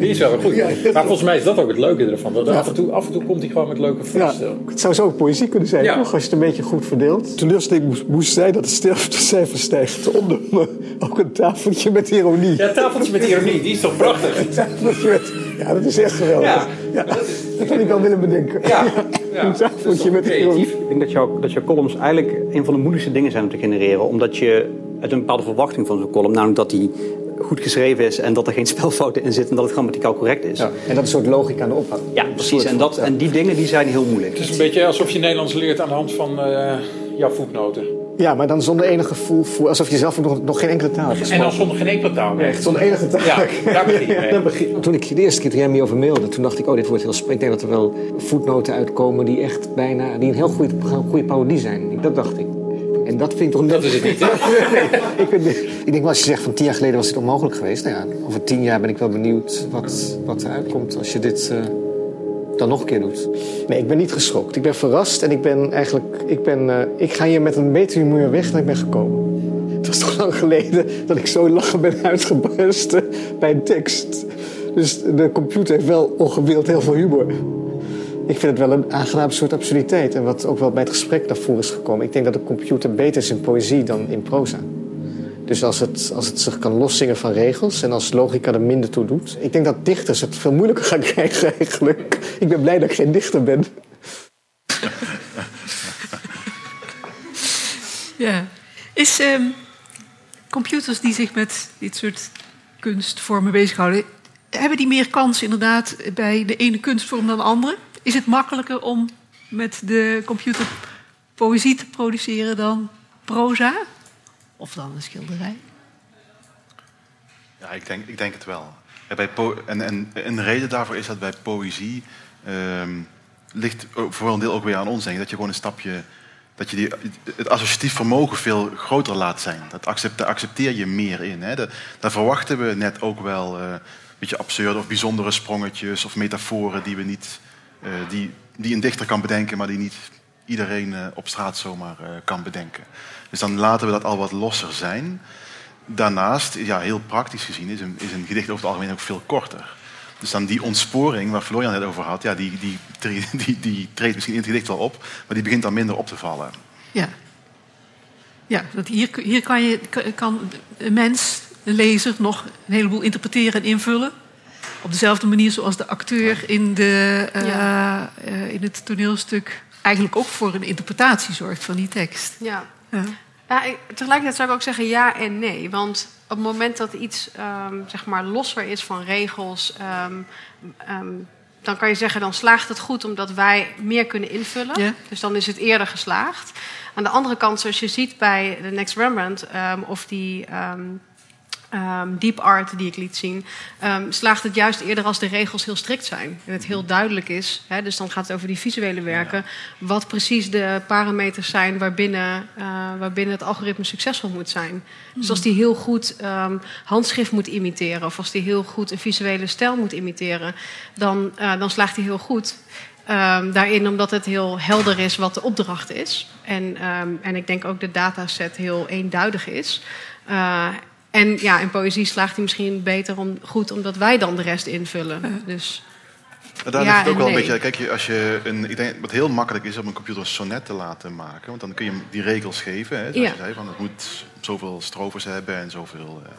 Die is wel goed. Maar volgens mij is dat ook het leuke ervan. Dat af, en toe, af en toe komt hij gewoon met leuke voorstellen. Het zou zo ook poëzie kunnen zijn, Ja. toch? Als je het een beetje goed verdeelt. Teleurstelling moest, moest zijn dat het sterftecijfer stijgt onder me. Ook een tafeltje met ironie. Ja, tafeltje met ironie, die is toch prachtig? Tafeltje met- Ja, dat is echt geweldig. Ja. Ja, dat had ik wel willen bedenken. Ja. Een tafeltje met ironie. Ik denk dat jouw, dat jouw columns eigenlijk een van de moeilijkste dingen zijn om te genereren. Omdat je uit een bepaalde verwachting van zo'n column, namelijk dat die goed geschreven is en dat er geen spelfouten in zitten en dat het grammaticaal correct is. En dat is een soort logica aan de opbouw. Ja, precies. En, dat, en die dingen die zijn heel moeilijk. Het is een beetje alsof je Nederlands leert aan de hand van eh, jouw voetnoten. Ja, maar dan zonder enig gevoel voor... Alsof je zelf nog, nog geen enkele taal hebt En dan zonder geen enkele taal. Ja, echt zonder enige taal. Ja, daar begin je mee. Dan begin- Toen ik de eerste keer er hiermee over mailde, toen dacht ik, oh, dit wordt heel spannend. Ik denk dat er wel voetnoten uitkomen die echt bijna, die een heel goede, goede parodie zijn. Dat dacht ik. En dat vind ik toch net... Dat is het niet, hè? ik, vind, ik denk wel, als je zegt van tien jaar geleden was dit onmogelijk geweest. Nou ja, over tien jaar ben ik wel benieuwd wat, wat eruit komt als je dit eh, dan nog een keer doet. Nee, ik ben niet geschokt. Ik ben verrast en ik ben eigenlijk, ik ben, eh, ik ga hier met een beter humeur weg dan ik ben gekomen. Het was toch lang geleden dat ik zo lachen ben uitgebarsten bij een tekst. Dus de computer heeft wel ongewild heel veel humor. Ik vind het wel een aangenaam soort absurditeit. En wat ook wel bij het gesprek naar voren is gekomen. Ik denk dat de computer beter is in poëzie dan in proza. Dus als het, als het zich kan loszingen van regels en als logica er minder toe doet. Ik denk dat dichters het veel moeilijker gaan krijgen eigenlijk. Ik ben blij dat ik geen dichter ben. Ja. Is ehm, computers die zich met dit soort kunstvormen bezighouden, hebben die meer kans inderdaad bij de ene kunstvorm dan de andere? Is het makkelijker om met de computer poëzie te produceren dan proza? Of dan een schilderij? Ja, ik denk, ik denk het wel. Ja, bij en, en een reden daarvoor is dat bij poëzie ehm, ligt voor een deel ook weer aan ons, denk. Dat je gewoon een stapje, dat je die, het associatief vermogen veel groter laat zijn. Dat accept, daar accepteer je meer in. Hè. Dat, daar verwachten we net ook wel eh, een beetje absurde of bijzondere sprongetjes of metaforen die, we niet, die, die een dichter kan bedenken, maar die niet iedereen eh, op straat zomaar eh, kan bedenken. Dus dan laten we dat al wat losser zijn. Daarnaast, ja, heel praktisch gezien, is een, is een gedicht over het algemeen ook veel korter. Dus dan die ontsporing waar Florian het over had, ja, die, die, die, die, die treedt misschien in het gedicht wel op, maar die begint dan minder op te vallen. Ja. Ja, want hier, hier kan, je, kan een mens, een lezer, nog een heleboel interpreteren en invullen. Op dezelfde manier zoals de acteur in, de, eh, Ja. eh, in het toneelstuk eigenlijk ook voor een interpretatie zorgt van die tekst. Ja. Ja. Ja, ik- tegelijkertijd zou ik ook zeggen ja en nee. Want op het moment dat iets ehm, zeg maar losser is van regels, ehm, ehm, dan kan je zeggen dan slaagt het goed omdat wij meer kunnen invullen. Ja. Dus dan is het eerder geslaagd. Aan de andere kant, zoals je ziet bij de Next Rembrandt of die ehm, deep art die ik liet zien, ehm, slaagt het juist eerder als de regels heel strikt zijn en het heel duidelijk is. Hè, dus dan gaat het over die visuele werken, wat precies de parameters zijn waarbinnen, eh, waarbinnen het algoritme succesvol moet zijn. Dus als die heel goed ehm, handschrift moet imiteren of als die heel goed een visuele stijl moet imiteren, dan, eh, dan slaagt hij heel goed. Daarin omdat het heel helder is wat de opdracht is. En, en ik denk ook de dataset heel eenduidig is. Eh, en ja, in poëzie slaagt hij misschien beter om, goed omdat wij dan de rest invullen. Dus Maar daar Ja ligt het ook wel een beetje. Kijk, je, als je een, ik denk wat heel makkelijk is om een computer een sonnet te laten maken. Want dan kun je hem die regels geven. Hè, zoals Ja. je zei, van het moet zoveel strofes hebben en zoveel uh,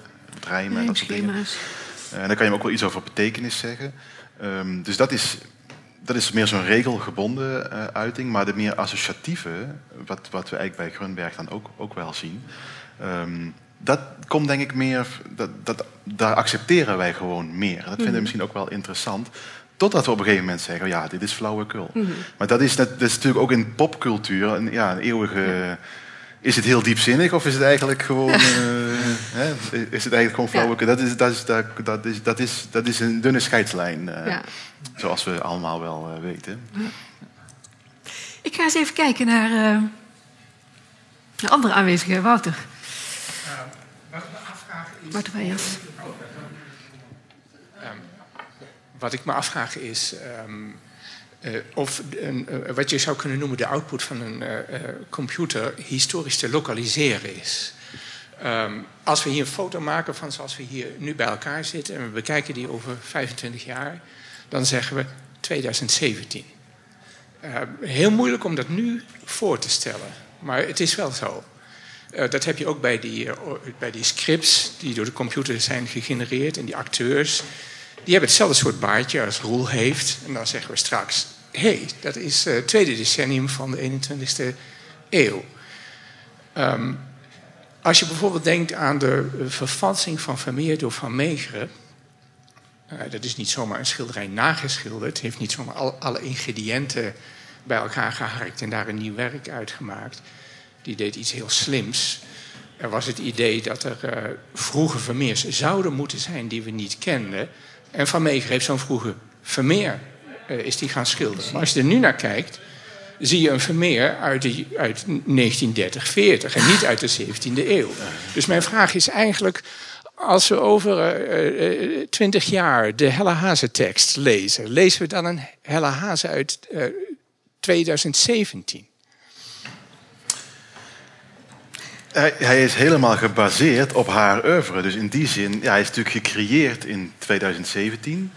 rijmen en dat soort dingen. en dan kan je hem ook wel iets over betekenis zeggen. Ehm, dus dat is, dat is meer zo'n regelgebonden eh, uiting. Maar de meer associatieve, wat, wat we eigenlijk bij Grunberg dan ook, ook wel zien. ehm, dat komt denk ik meer, dat, dat, daar accepteren wij gewoon meer. Dat vinden we Mhm. misschien ook wel interessant. Totdat we op een gegeven moment zeggen, ja, dit is flauwekul. Mhm. Maar dat is, dat, dat is natuurlijk ook in popcultuur een, ja, een eeuwige... Is het heel diepzinnig of is het eigenlijk gewoon, eh, hè, is het eigenlijk gewoon flauwekul? Dat, is, dat, is, dat, dat, is, dat, is, dat is een dunne scheidslijn, eh, Ja. zoals we allemaal wel eh, weten. Ik ga eens even kijken naar de andere aanwezige, Wouter. Wouter Weijers. Ehm, wat ik me afvraag is ehm, eh, of een, eh, wat je zou kunnen noemen de output van een eh, computer historisch te lokaliseren is. Ehm, als we hier een foto maken van zoals we hier nu bij elkaar zitten en we bekijken die over 25 jaar, dan zeggen we 2017. Eh, heel moeilijk om dat nu voor te stellen, maar het is wel zo. Eh, dat heb je ook bij die, eh, bij die scripts die door de computer zijn gegenereerd en die acteurs. Die hebben hetzelfde soort baardje als Roel heeft. En dan zeggen we straks: hé, hey, dat is het tweede decennium van de 21ste eeuw. Ehm, als je bijvoorbeeld denkt aan de eh, vervalsing van Vermeer door Van Meegeren. eh, dat is niet zomaar een schilderij nageschilderd. Het heeft niet zomaar al, alle ingrediënten bij elkaar geharkt en daar een nieuw werk uitgemaakt. Die deed iets heel slims. Er was het idee dat er eh, vroege Vermeers zouden moeten zijn die we niet kenden. En Van Meeger heeft zo'n vroege Vermeer eh, is die gaan schilderen. Maar als je er nu naar kijkt, zie je een Vermeer uit, de, uit 1930, 40 en niet uit de 17e eeuw. Dus mijn vraag is eigenlijk, als we over eh, twintig jaar de Helle Hazen tekst lezen, lezen we dan een Helle Hazen uit eh, 2017? Hij, hij is helemaal gebaseerd op haar oeuvre. Dus in die zin, ja, hij is natuurlijk gecreëerd in 2017.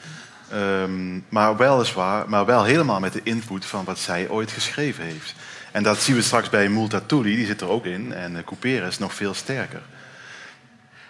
Ehm, maar, weliswaar, maar wel helemaal met de input van wat zij ooit geschreven heeft. En dat zien we straks bij Multatuli, die zit er ook in. En uh, Couperus nog veel sterker.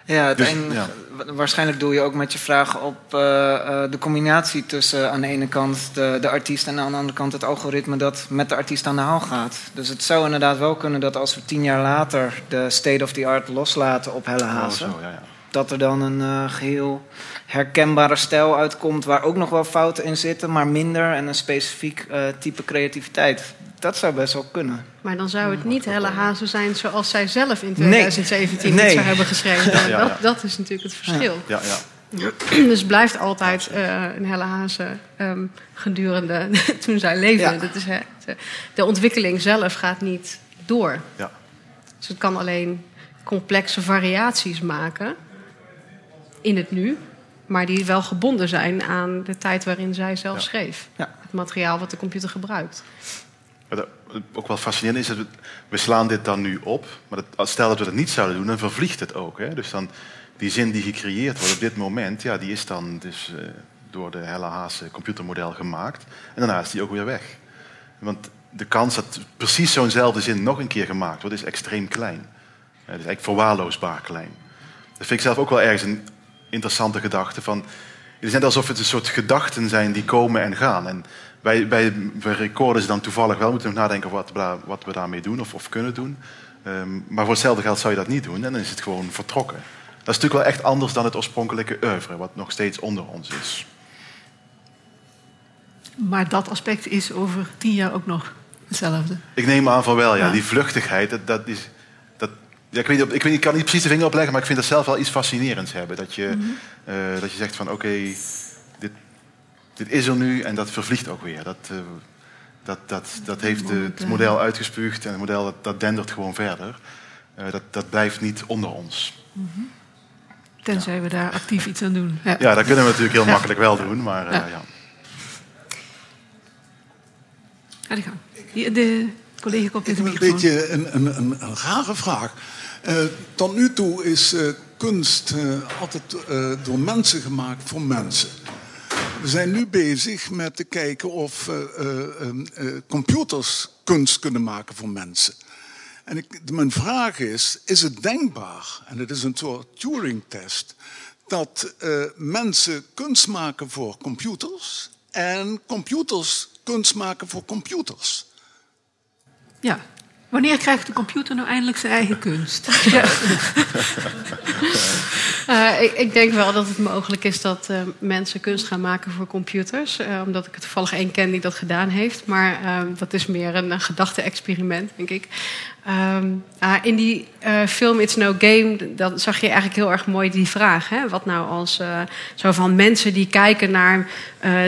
Ja, Dus, ja. wa- waarschijnlijk doe je ook met je vraag op eh, eh, de combinatie tussen aan de ene kant de, de artiest en aan de andere kant het algoritme dat met de artiest aan de haal gaat. Dus het zou inderdaad wel kunnen dat als we tien jaar later de state of the art loslaten op Helle Hazen, Oh, zo, ja, ja. dat er dan een eh, geheel herkenbare stijl uitkomt waar ook nog wel fouten in zitten, maar minder en een specifiek type creativiteit. Dat zou best wel kunnen. Maar dan zou het niet Helle Hazen zijn zoals zij zelf in Nee. 2017 Nee. zou hebben geschreven. Ja, ja. Dat, dat is natuurlijk het verschil. Ja, ja. Dus het blijft altijd eh, een Helle Hazen ehm, gedurende toen zij leefde. Ja. Dat is, hè, de, de ontwikkeling zelf gaat niet door. Ja. Dus het kan alleen complexe variaties maken in het nu, maar die wel gebonden zijn aan de tijd waarin zij zelf Ja. schreef. Ja. Het materiaal wat de computer gebruikt. Ook wel fascinerend is, dat we, slaan dit dan nu op, maar stel dat we dat niet zouden doen, dan vervliegt het ook. Hè? Dus dan die zin die gecreëerd wordt op dit moment, ja, die is dan dus uh, door de Helle Haase computermodel gemaakt. En daarna is die ook weer weg. Want de kans dat precies zo'nzelfde zin nog een keer gemaakt wordt, is extreem klein. Het is eigenlijk verwaarloosbaar klein. Dat vind ik zelf ook wel ergens een interessante gedachte. Van, het is net alsof het een soort gedachten zijn die komen en gaan. En wij recorden ze dan toevallig wel, moeten we nadenken wat we, wat we daarmee doen of, of kunnen doen. Um, maar voor hetzelfde geld zou je dat niet doen en dan is het gewoon vertrokken. Dat is natuurlijk wel echt anders dan het oorspronkelijke oeuvre, wat nog steeds onder ons is. Maar dat aspect is over tien jaar ook nog hetzelfde. Ik neem aan van wel, ja. Die vluchtigheid, dat, dat is. Dat, ja, ik, weet, ik, weet, ik kan niet precies de vinger opleggen, maar ik vind dat zelf wel iets fascinerends hebben. Dat je, mm -hmm. uh, dat je zegt van oké, okay, dit, is er nu en dat vervliegt ook weer. Dat, uh, dat, dat, dat heeft de, het model uitgespuugd en het model dat, dat dendert gewoon verder. Uh, dat, dat blijft niet onder ons. Mm -hmm. Tenzij ja. we daar actief iets aan doen. Ja, ja dat kunnen we natuurlijk heel ja. makkelijk wel doen, maar ja. ja. Ga gang. De collega komt met een microfoon. Een beetje een, een, een, een rare vraag. Uh, tot nu toe is uh, kunst uh, altijd door mensen gemaakt voor mensen. We zijn nu bezig met te kijken of computers kunst kunnen maken voor mensen. En ik, mijn vraag is, is het denkbaar, en het is een soort Turing-test, dat mensen kunst maken voor computers en computers kunst maken voor computers? Ja. Wanneer krijgt de computer nou eindelijk zijn eigen kunst? uh, ik, ik, denk wel dat het mogelijk is dat uh, mensen kunst gaan maken voor computers. Uh, omdat ik er toevallig één ken die dat gedaan heeft. Maar dat is meer een gedachte-experiment, denk ik. Um, in die film It's No Game dan zag je eigenlijk heel erg mooi die vraag. Hè? Wat nou als zo van mensen die kijken naar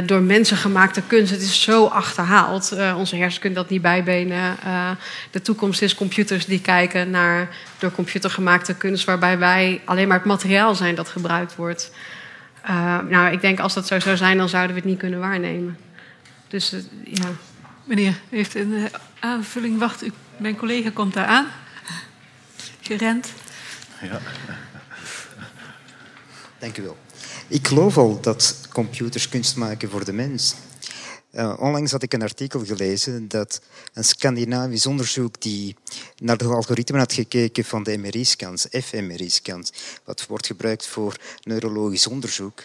door mensen gemaakte kunst. Het is zo achterhaald. onze hersenen kunnen dat niet bijbenen. de toekomst is computers die kijken naar door computer gemaakte kunst, waarbij wij alleen maar het materiaal zijn dat gebruikt wordt. Nou, ik denk als dat zo zou zijn, dan zouden we het niet kunnen waarnemen. Dus ja. Meneer, heeft een aanvulling. Wacht, u, mijn collega komt daar aan. Gerend. Ja. Dank u wel. Ik geloof al dat computers kunst maken voor de mens. Uh, onlangs had ik een artikel gelezen dat een Scandinavisch onderzoek die naar de algoritmen had gekeken van de MRI-scans, fMRI-scans, wat wordt gebruikt voor neurologisch onderzoek,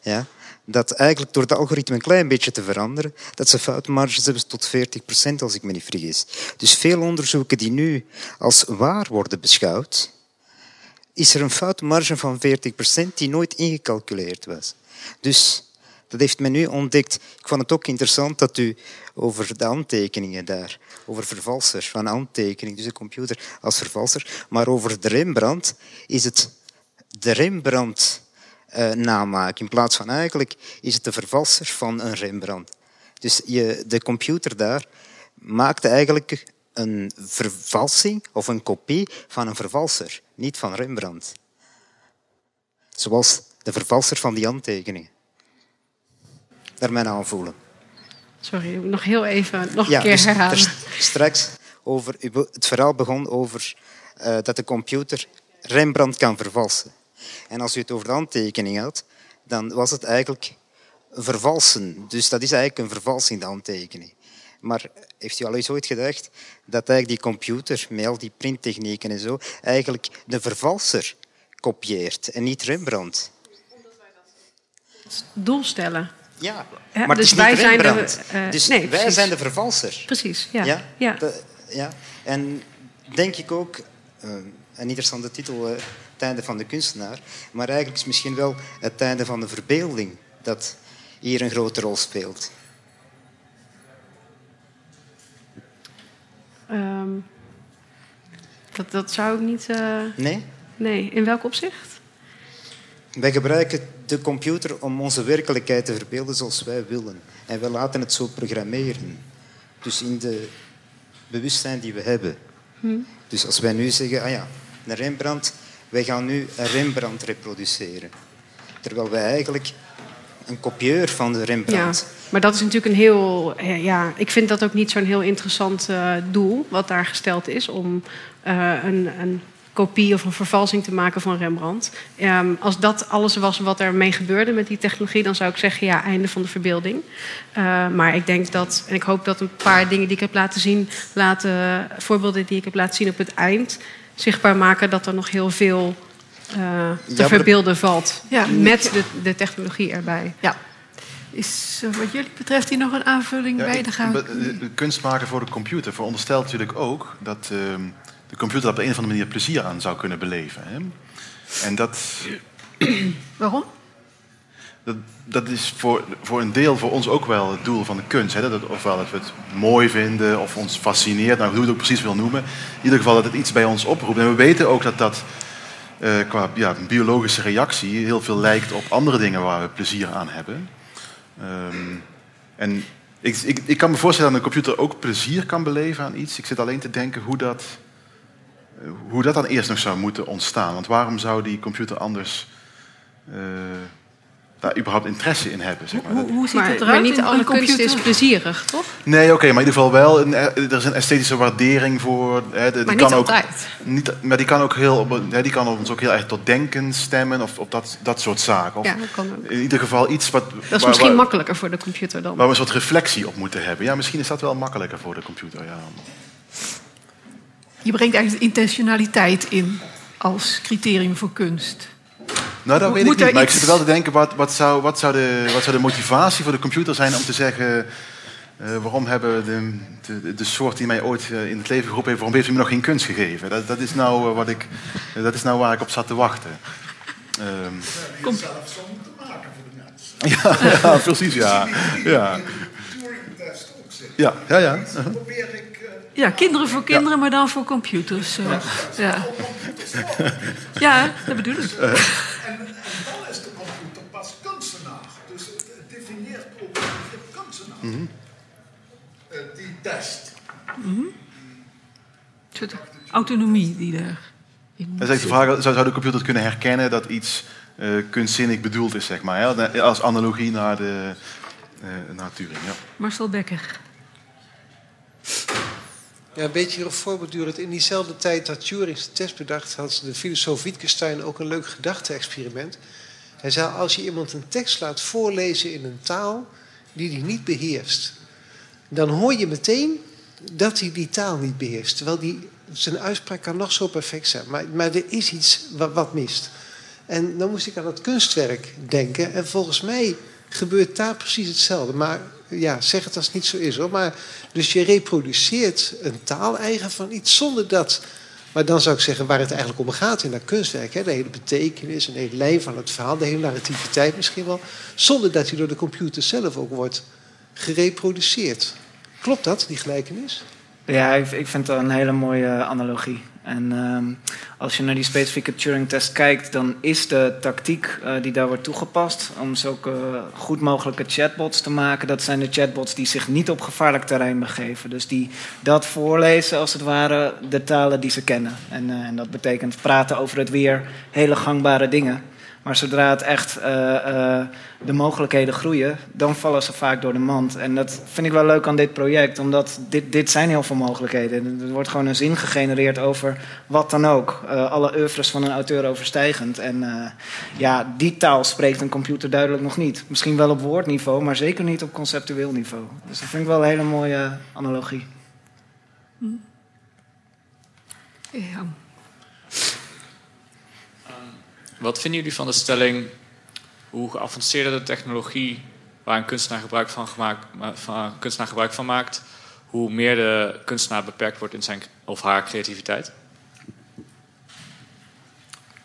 ja, dat eigenlijk door de algoritme een klein beetje te veranderen, dat ze foutmarges hebben tot 40% als ik me niet vergis. Dus veel onderzoeken die nu als waar worden beschouwd, is er een foutmarge van 40% die nooit ingecalculeerd was. Dus dat heeft men nu ontdekt. Ik vond het ook interessant dat u over de handtekeningen daar, over vervalsers van handtekeningen, dus de computer als vervalser, maar over de Rembrandt is het de Rembrandt uh, namaak. In plaats van eigenlijk is het de vervalser van een Rembrandt. Dus je, de computer daar maakte eigenlijk een vervalsing of een kopie van een vervalser, niet van Rembrandt. Zoals de vervalser van die handtekeningen daarmee aanvoelen. Sorry, nog heel even, nog een keer dus herhalen. Straks over, het verhaal begon over uh, dat de computer Rembrandt kan vervalsen. En als u het over de handtekening had, dan was het eigenlijk vervalsen. Dus dat is eigenlijk een vervalsing, de handtekening. Maar heeft u al eens ooit gedacht dat eigenlijk die computer, met al die printtechnieken en zo, eigenlijk de vervalser kopieert en niet Rembrandt? Doelstellen. Ja, ja maar dus wij zijn de, uh, dus nee, wij precies. zijn de vervalser. Precies, ja. ja? ja. Ja. En denk ik ook, uh, een interessante titel, uh, Het einde van de kunstenaar, maar eigenlijk is misschien wel het einde van de verbeelding dat hier een grote rol speelt. Um, dat, dat zou ik niet... nee? Nee, in welk opzicht? Wij gebruiken de computer om onze werkelijkheid te verbeelden zoals wij willen. En we laten het zo programmeren. Dus in de bewustzijn die we hebben. Hm. Dus als wij nu zeggen, ah ja, een Rembrandt, wij gaan nu een Rembrandt reproduceren. Terwijl wij eigenlijk een kopieur van de Rembrandt. Ja. Maar dat is natuurlijk een heel. Ja, ik vind dat ook niet zo'n heel interessant eh, doel. wat daar gesteld is. om eh, een, een kopie of een vervalsing te maken van Rembrandt. Ehm, als dat alles was wat er mee gebeurde met die technologie. dan zou ik zeggen: ja, einde van de verbeelding. Eh, maar ik denk dat. en ik hoop dat een paar dingen die ik heb laten zien. Laten, voorbeelden die ik heb laten zien op het eind. Zichtbaar maken dat er nog heel veel. eh, te de- verbeelden valt. Ja. Met de, de technologie erbij. Ja. Is eh, wat jullie betreft hier nog een aanvulling Ja, bij? Dan gaan kunst maken voor de computer veronderstelt natuurlijk ook dat ehm, de computer op de een of andere manier plezier aan zou kunnen beleven. Hè? En dat, Waarom? Dat, is voor, voor een deel voor ons ook wel het doel van de kunst. Hè? Dat, ofwel dat we het mooi vinden of ons fascineert, nou, hoe je het ook precies wil noemen. In ieder geval dat het iets bij ons oproept. En we weten ook dat dat eh, qua ja, biologische reactie heel veel lijkt op andere dingen waar we plezier aan hebben. Ehm, en ik, ik, ik kan me voorstellen dat een computer ook plezier kan beleven aan iets. Ik zit alleen te denken hoe dat, hoe dat dan eerst nog zou moeten ontstaan. Want waarom zou die computer anders eh, daar überhaupt interesse in hebben? Zeg maar. Hoe, hoe ziet Maar, het maar eruit? niet in alle kunst is plezierig, toch? Nee, oké, maar in ieder geval wel. Een, er is een esthetische waardering voor. Hè, de- die Maar kan niet ook, altijd. Niet, maar die kan, ook heel, op- hè, die kan ons ook heel erg tot denken stemmen of op dat, dat soort zaken. Of Ja, dat kan ook. In ieder geval iets wat. Dat is waar- misschien waar- makkelijker voor de computer dan. Waar we een soort reflectie op moeten hebben. Ja, misschien is dat wel makkelijker voor de computer. Ja. Je brengt eigenlijk intentionaliteit in als criterium voor kunst. Nou, dat weet moet ik niet. Maar ik zit wel te denken, wat, wat, zou, wat, zou de, wat zou de motivatie voor de computer zijn om te zeggen... eh, waarom hebben de, de, de soort die mij ooit eh, in het leven geroepen heeft... waarom heeft hij me nog geen kunst gegeven? Dat, dat, is, nou, eh, wat ik, dat is nou waar ik op zat te wachten. Ehm, Kom. zelf moeten maken voor de mensen. ja, ja, precies, ja. Ja, ja, ja. ja. uh-huh. Probeer ik... eh, Ja, kinderen voor kinderen, maar dan voor computers. Zo. Ja. ja, dat bedoel ik. En, en dan is de computer pas kunstenaar. Dus het, definieert begrip kunstenaar. Eh, die test. Een soort autonomie die er. Dan is de vraag, zou, zou de computer kunnen herkennen dat iets eh, kunstzinnig bedoeld is, zeg maar. Hè? Als analogie naar, de, eh, naar Turing, ja. Marcel Becker. Ja, een beetje een voorbeeld In diezelfde tijd dat Turing zijn test bedacht, had de filosoof Wittgenstein ook een leuk gedachte-experiment. Hij zei: Als je iemand een tekst laat voorlezen in een taal die hij niet beheerst, dan hoor je meteen dat hij die taal niet beheerst. Terwijl die, zijn uitspraak kan nog zo perfect zijn, maar, maar er is iets wat, wat mist. En dan moest ik aan het kunstwerk denken. En volgens mij gebeurt daar precies hetzelfde. Maar ja, zeg het als het niet zo is hoor. Maar, dus je reproduceert een taal eigen van iets zonder dat. Maar dan zou ik zeggen waar het eigenlijk om gaat in dat kunstwerk. Hè, de hele betekenis en de hele lijn van het verhaal. De hele narrativiteit misschien wel. Zonder dat die door de computer zelf ook wordt gereproduceerd. Klopt dat, die gelijkenis? Ja, ik, ik vind dat een hele mooie analogie. En ehm, als je naar die specifieke Turing-test kijkt, dan is de tactiek eh, die daar wordt toegepast om zulke goed mogelijke chatbots te maken, dat zijn de chatbots die zich niet op gevaarlijk terrein begeven. Dus die dat voorlezen, als het ware, de talen die ze kennen. En, eh, en dat betekent praten over het weer, hele gangbare dingen. Maar zodra het echt eh, eh, de mogelijkheden groeien, dan vallen ze vaak door de mand. En dat vind ik wel leuk aan dit project, omdat dit, dit zijn heel veel mogelijkheden. Er wordt gewoon een zin gegenereerd over wat dan ook. Eh, alle oeuvres van een auteur overstijgend. En ja, die taal spreekt een computer duidelijk nog niet. Misschien wel op woordniveau, maar zeker niet op conceptueel niveau. Dus dat vind ik wel een hele mooie analogie. Ja. Wat vinden jullie van de stelling hoe geavanceerder de technologie waar een kunstenaar gebruik van, gemaakt, van, een kunstenaar gebruik van maakt, hoe meer de kunstenaar beperkt wordt in zijn of haar creativiteit?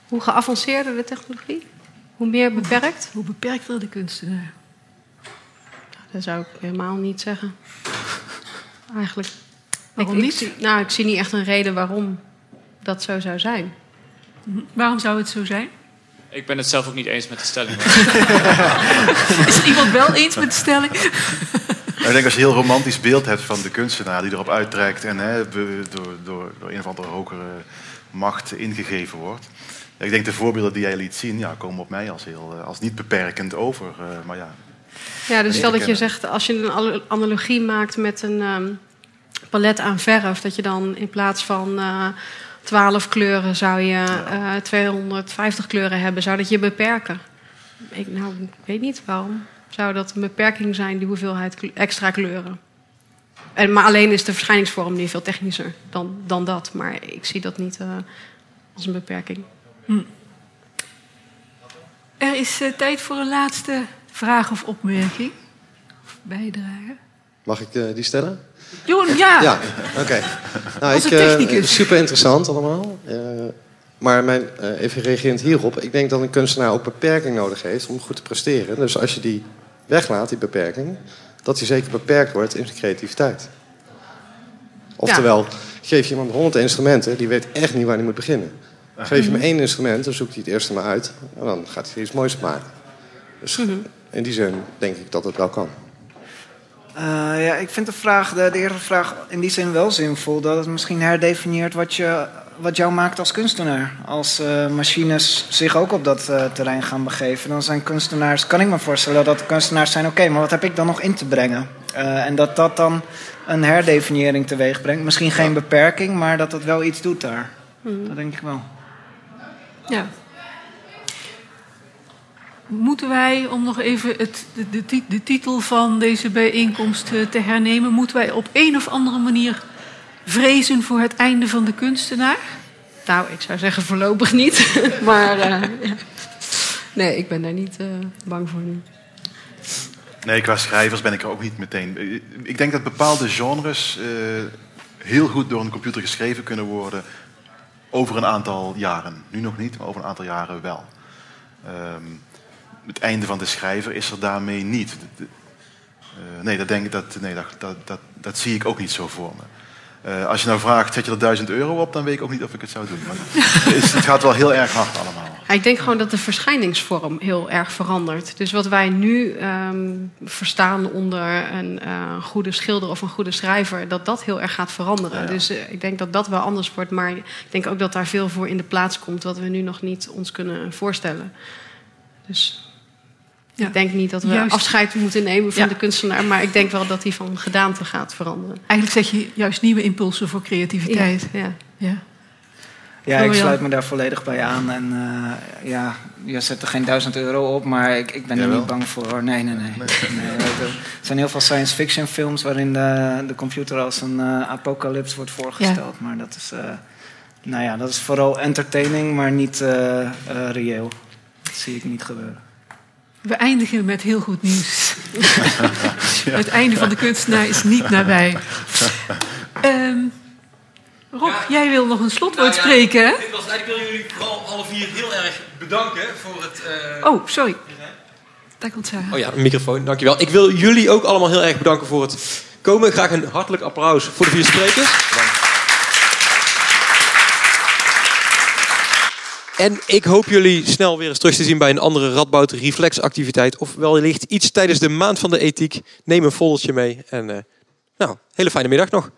Hoe geavanceerder de technologie? Hoe meer beperkt? Hoe beperkter de kunstenaar? Dat zou ik helemaal niet zeggen. Eigenlijk. Waarom ik, niet? Ik nou, ik zie niet echt een reden waarom dat zo zou zijn. Waarom zou het zo zijn? Ik ben het zelf ook niet eens met de stelling. Is er iemand wel eens met de stelling? Ik denk als je een heel romantisch beeld hebt van de kunstenaar die erop uittrekt en hè, door, door, door een of andere hogere macht ingegeven wordt. Ik denk de voorbeelden die jij liet zien, ja, komen op mij als, heel, eh, als niet beperkend over. eh, maar ja, Ja, dus stel dat je zegt, als je een analogie maakt met een ehm, palet aan verf, dat je dan in plaats van uh, 12 kleuren zou je 250 kleuren hebben, zou dat je beperken? Ik, nou, ik weet niet waarom. Zou dat een beperking zijn, die hoeveelheid extra kleuren? En, maar alleen is de verschijningsvorm niet veel technischer dan, dan dat. Maar ik zie dat niet uh, als een beperking. Hm. Er is uh, tijd voor een laatste vraag of opmerking. Of bijdrage. Mag ik uh, die stellen? Joen, ja. Ja, oké. Okay. Nou, ik, super interessant allemaal. maar mijn, even reagerend hierop. Ik denk dat een kunstenaar ook beperking nodig heeft om goed te presteren. Dus als je die weglaat, die beperking dat hij zeker beperkt wordt in zijn creativiteit. Oftewel, geef je iemand honderd instrumenten, die weet echt niet waar hij moet beginnen. Geef je hem één instrument, dan zoekt hij het eerste maar uit. En dan gaat hij iets moois maken. Dus mhm. in die zin denk ik dat het wel kan. Uh, ja, ik vind de, vraag, de, de eerste vraag in die zin wel zinvol. Dat het misschien herdefinieert wat, je, wat jou maakt als kunstenaar. Als uh, machines zich ook op dat uh, terrein gaan begeven, dan zijn kunstenaars, kan ik me voorstellen dat kunstenaars zijn: oké, maar wat heb ik dan nog in te brengen? en dat dat dan een herdefiniëring teweeg brengt. Misschien geen beperking, maar dat dat wel iets doet daar. Hmm. Dat denk ik wel. Ja, Moeten wij, om nog even het, de, de, titel van deze bijeenkomst eh, te hernemen, moeten wij op een of andere manier vrezen voor het einde van de kunstenaar? Nou, ik zou zeggen voorlopig niet. maar ja. nee, ik ben daar niet uh, bang voor nu. Nee, qua schrijvers ben ik er ook niet meteen. Ik denk dat bepaalde genres heel goed door een computer geschreven kunnen worden over een aantal jaren. Nu nog niet, maar over een aantal jaren wel. Um, het einde van de schrijver is er daarmee niet. Uh, nee, dat, denk ik, dat, nee dat, dat, dat, dat, zie ik ook niet zo voor me. Uh, als je nou vraagt, zet je er duizend euro op, dan weet ik ook niet of ik het zou doen. Maar het, het gaat wel heel erg hard allemaal. Ik denk gewoon dat de verschijningsvorm heel erg verandert. Dus wat wij nu um, verstaan onder een uh, goede schilder of een goede schrijver, dat dat heel erg gaat veranderen. Ja, ja. Dus ik denk dat dat wel anders wordt. Maar ik denk ook dat daar veel voor in de plaats komt wat we nu nog niet ons kunnen voorstellen. Dus ja. Ik denk niet dat we juist. afscheid moeten nemen van ja. de kunstenaar, maar ik denk wel dat hij van gedaante gaat veranderen. Eigenlijk zet je juist nieuwe impulsen voor creativiteit. Ja, ja. ja. ik sluit me daar volledig bij aan. En uh, ja, je zet er geen duizend euro op, maar ik, ik ben er niet bang voor. Nee, nee, nee. nee. nee er zijn heel veel science fiction films waarin de, de computer als een uh, apocalyps wordt voorgesteld. Maar dat is, uh, nou ja, dat is vooral entertaining, maar niet reëel. Dat zie ik niet gebeuren. We eindigen met heel goed nieuws. Het einde van de kunstenaar is niet nabij. Um, Rob, jij wil nog een slotwoord nou ja, spreken, hè? Dit was, ik wil jullie vooral alle vier heel erg bedanken voor het... Uh... Oh, sorry. Daar komt Sarah. Oh ja, een microfoon, dankjewel. Ik wil jullie ook allemaal heel erg bedanken voor het komen. Graag een hartelijk applaus voor de vier sprekers. Dank. En ik hoop jullie snel weer eens terug te zien bij een andere Radboud reflexactiviteit. Of wellicht iets tijdens de maand van de ethiek. Neem een foldertje mee. En uh, nou, hele fijne middag nog.